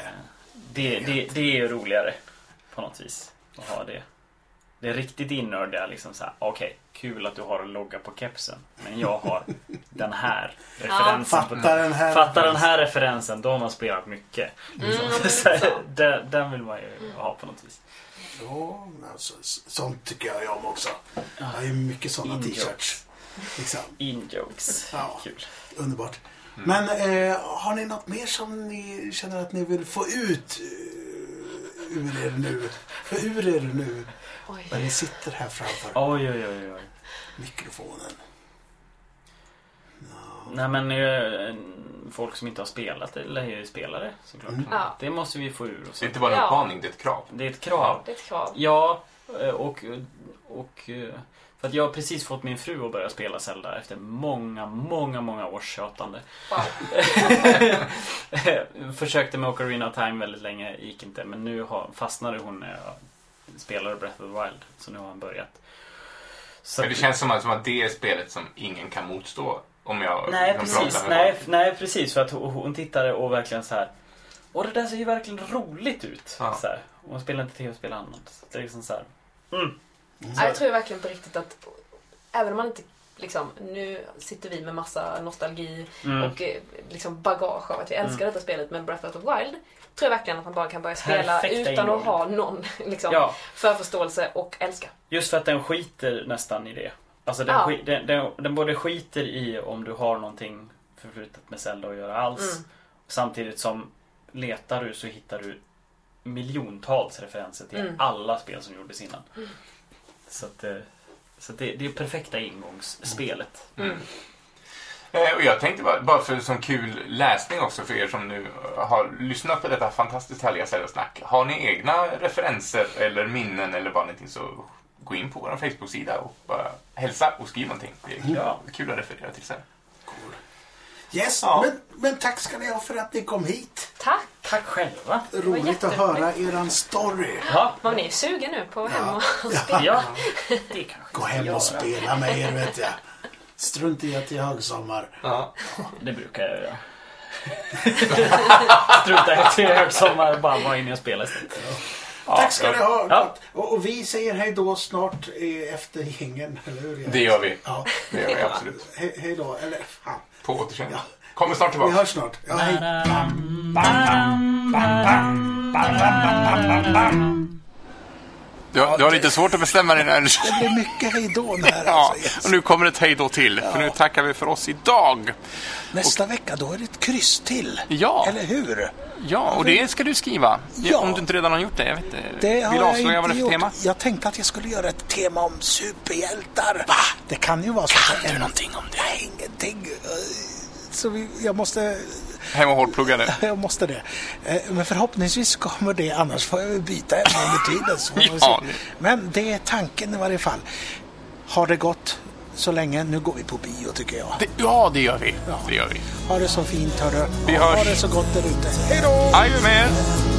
det. det, det, det är ju roligare på något vis att ha det. Det är riktigt innördiga liksom så här, okej, kul att du har en logga på kepsen. Men jag har den här referensen. på Fattar den här. Fattar den här referensen, då har man spelat mycket. Liksom. Mm, Så här, så. den, den vill man ju ha på något vis. Ja, alltså, sånt tycker jag om också. Jag har ju mycket sådana In t-shirts. Liksom. In-jokes. Ja. Kul. Underbart. Men eh, har ni något mer som ni känner att ni vill få ut eh, ur er nu? För ur er nu Oj. när ni sitter här framför Oj, oj, oj, oj. Nej men eh, folk som inte har spelat eller är spelare såklart. Mm. Ja. Det måste vi få ur oss. Det är inte bara en Ja. uppmaning, det är ett krav. Det är ett krav. Det är ett krav. Ja, eh, och, och eh, för att jag har precis fått min fru att börja spela Zelda efter många, många, många års tjatande. Wow. Försökte med Ocarina of Time väldigt länge, gick inte. Men nu har, fastnade hon när jag spelade Breath of the Wild. Så nu har han börjat. Så Men det känns som att, som att det är spelet som ingen kan motstå. Om jag Nej, kan precis. Nej, folk. nej, precis. För att hon, hon tittade och verkligen så här. Och det där ser ju verkligen roligt ut. Ja. Så här. Och hon spelar inte tv-spel annat. Så det är liksom så här. Mm. Ja, jag tror verkligen på riktigt att även om man inte liksom, nu sitter vi med massa nostalgi Mm. och eh, liksom bagage av att vi älskar detta spelet med Breath of the Wild. Tror jag verkligen att man bara kan börja spela Perfekta utan ingång. att ha någon liksom, Ja, förförståelse och älska. just för att den skiter nästan i det. Alltså den, Ja. den, den, den både skiter i om du har någonting förflutet med Zelda att göra alls. Mm. Samtidigt som letar du så hittar du miljontals referenser till Mm. alla spel som gjordes innan. Så, att, eh, så att det, det är perfekta ingångsspelet. Mm. Eh, Och jag tänkte bara, bara för som kul läsning också för er som nu eh, har lyssnat på detta fantastiskt härliga Zelda-snack. Har ni egna referenser eller minnen eller vad någonting så gå in på vår Facebook-sida och bara hälsa och skriv någonting. Det är kul, Ja. kul att referera till sen. Yes, Ja. men, men tack ska ni ha för att ni kom hit. Tack! Tack själva! Roligt att höra eran story. Ja, Var ni sugen nu på att hem och spela? ja det kanske Gå hem och spela med er vet jag. Strunt i att det är högsommar. Ja. Det brukar jag göra. Strunta i till högsommar och bara vara inne och spela istället. Tack ska ni ha. Ja. Och, och vi säger hej då snart eh, efter gängen, eller hur? Det gör vi. Ja. Det gör vi absolut. He, hej då, eller fan. På återseende. Ja. Kommer snart Vi tillbaka. hörs snart. Ja, hej. Du har, du har lite svårt att bestämma dig när Det blir mycket hej då här Ja, alltså. Yes. och nu kommer ett hej då till. För nu tackar vi för oss idag. Nästa vecka då är det ett kryss till. Ja. Eller hur? Ja, och det ska du skriva. Ja. Om du inte redan har gjort det. Jag vet inte. Det Vill avslöja vad det är för gjort. tema? Jag tänkte att jag skulle göra ett tema om superhjältar. Va? Det kan ju vara så. Kan du någonting om det? Nej, ingenting. Så vi, jag måste Hem och hårdplugga det. Jag måste det. Eh, Men förhoppningsvis kommer det, annars får jag byta ämne under tiden. Så Ja, Men det är tanken i varje fall. Har det gått så länge? Nu går vi på bio tycker jag. det. Ja, det gör vi. Ja. Det gör vi. Ha det så fint hörru. Vi Ha hörs. det så gott där ute. Hej då!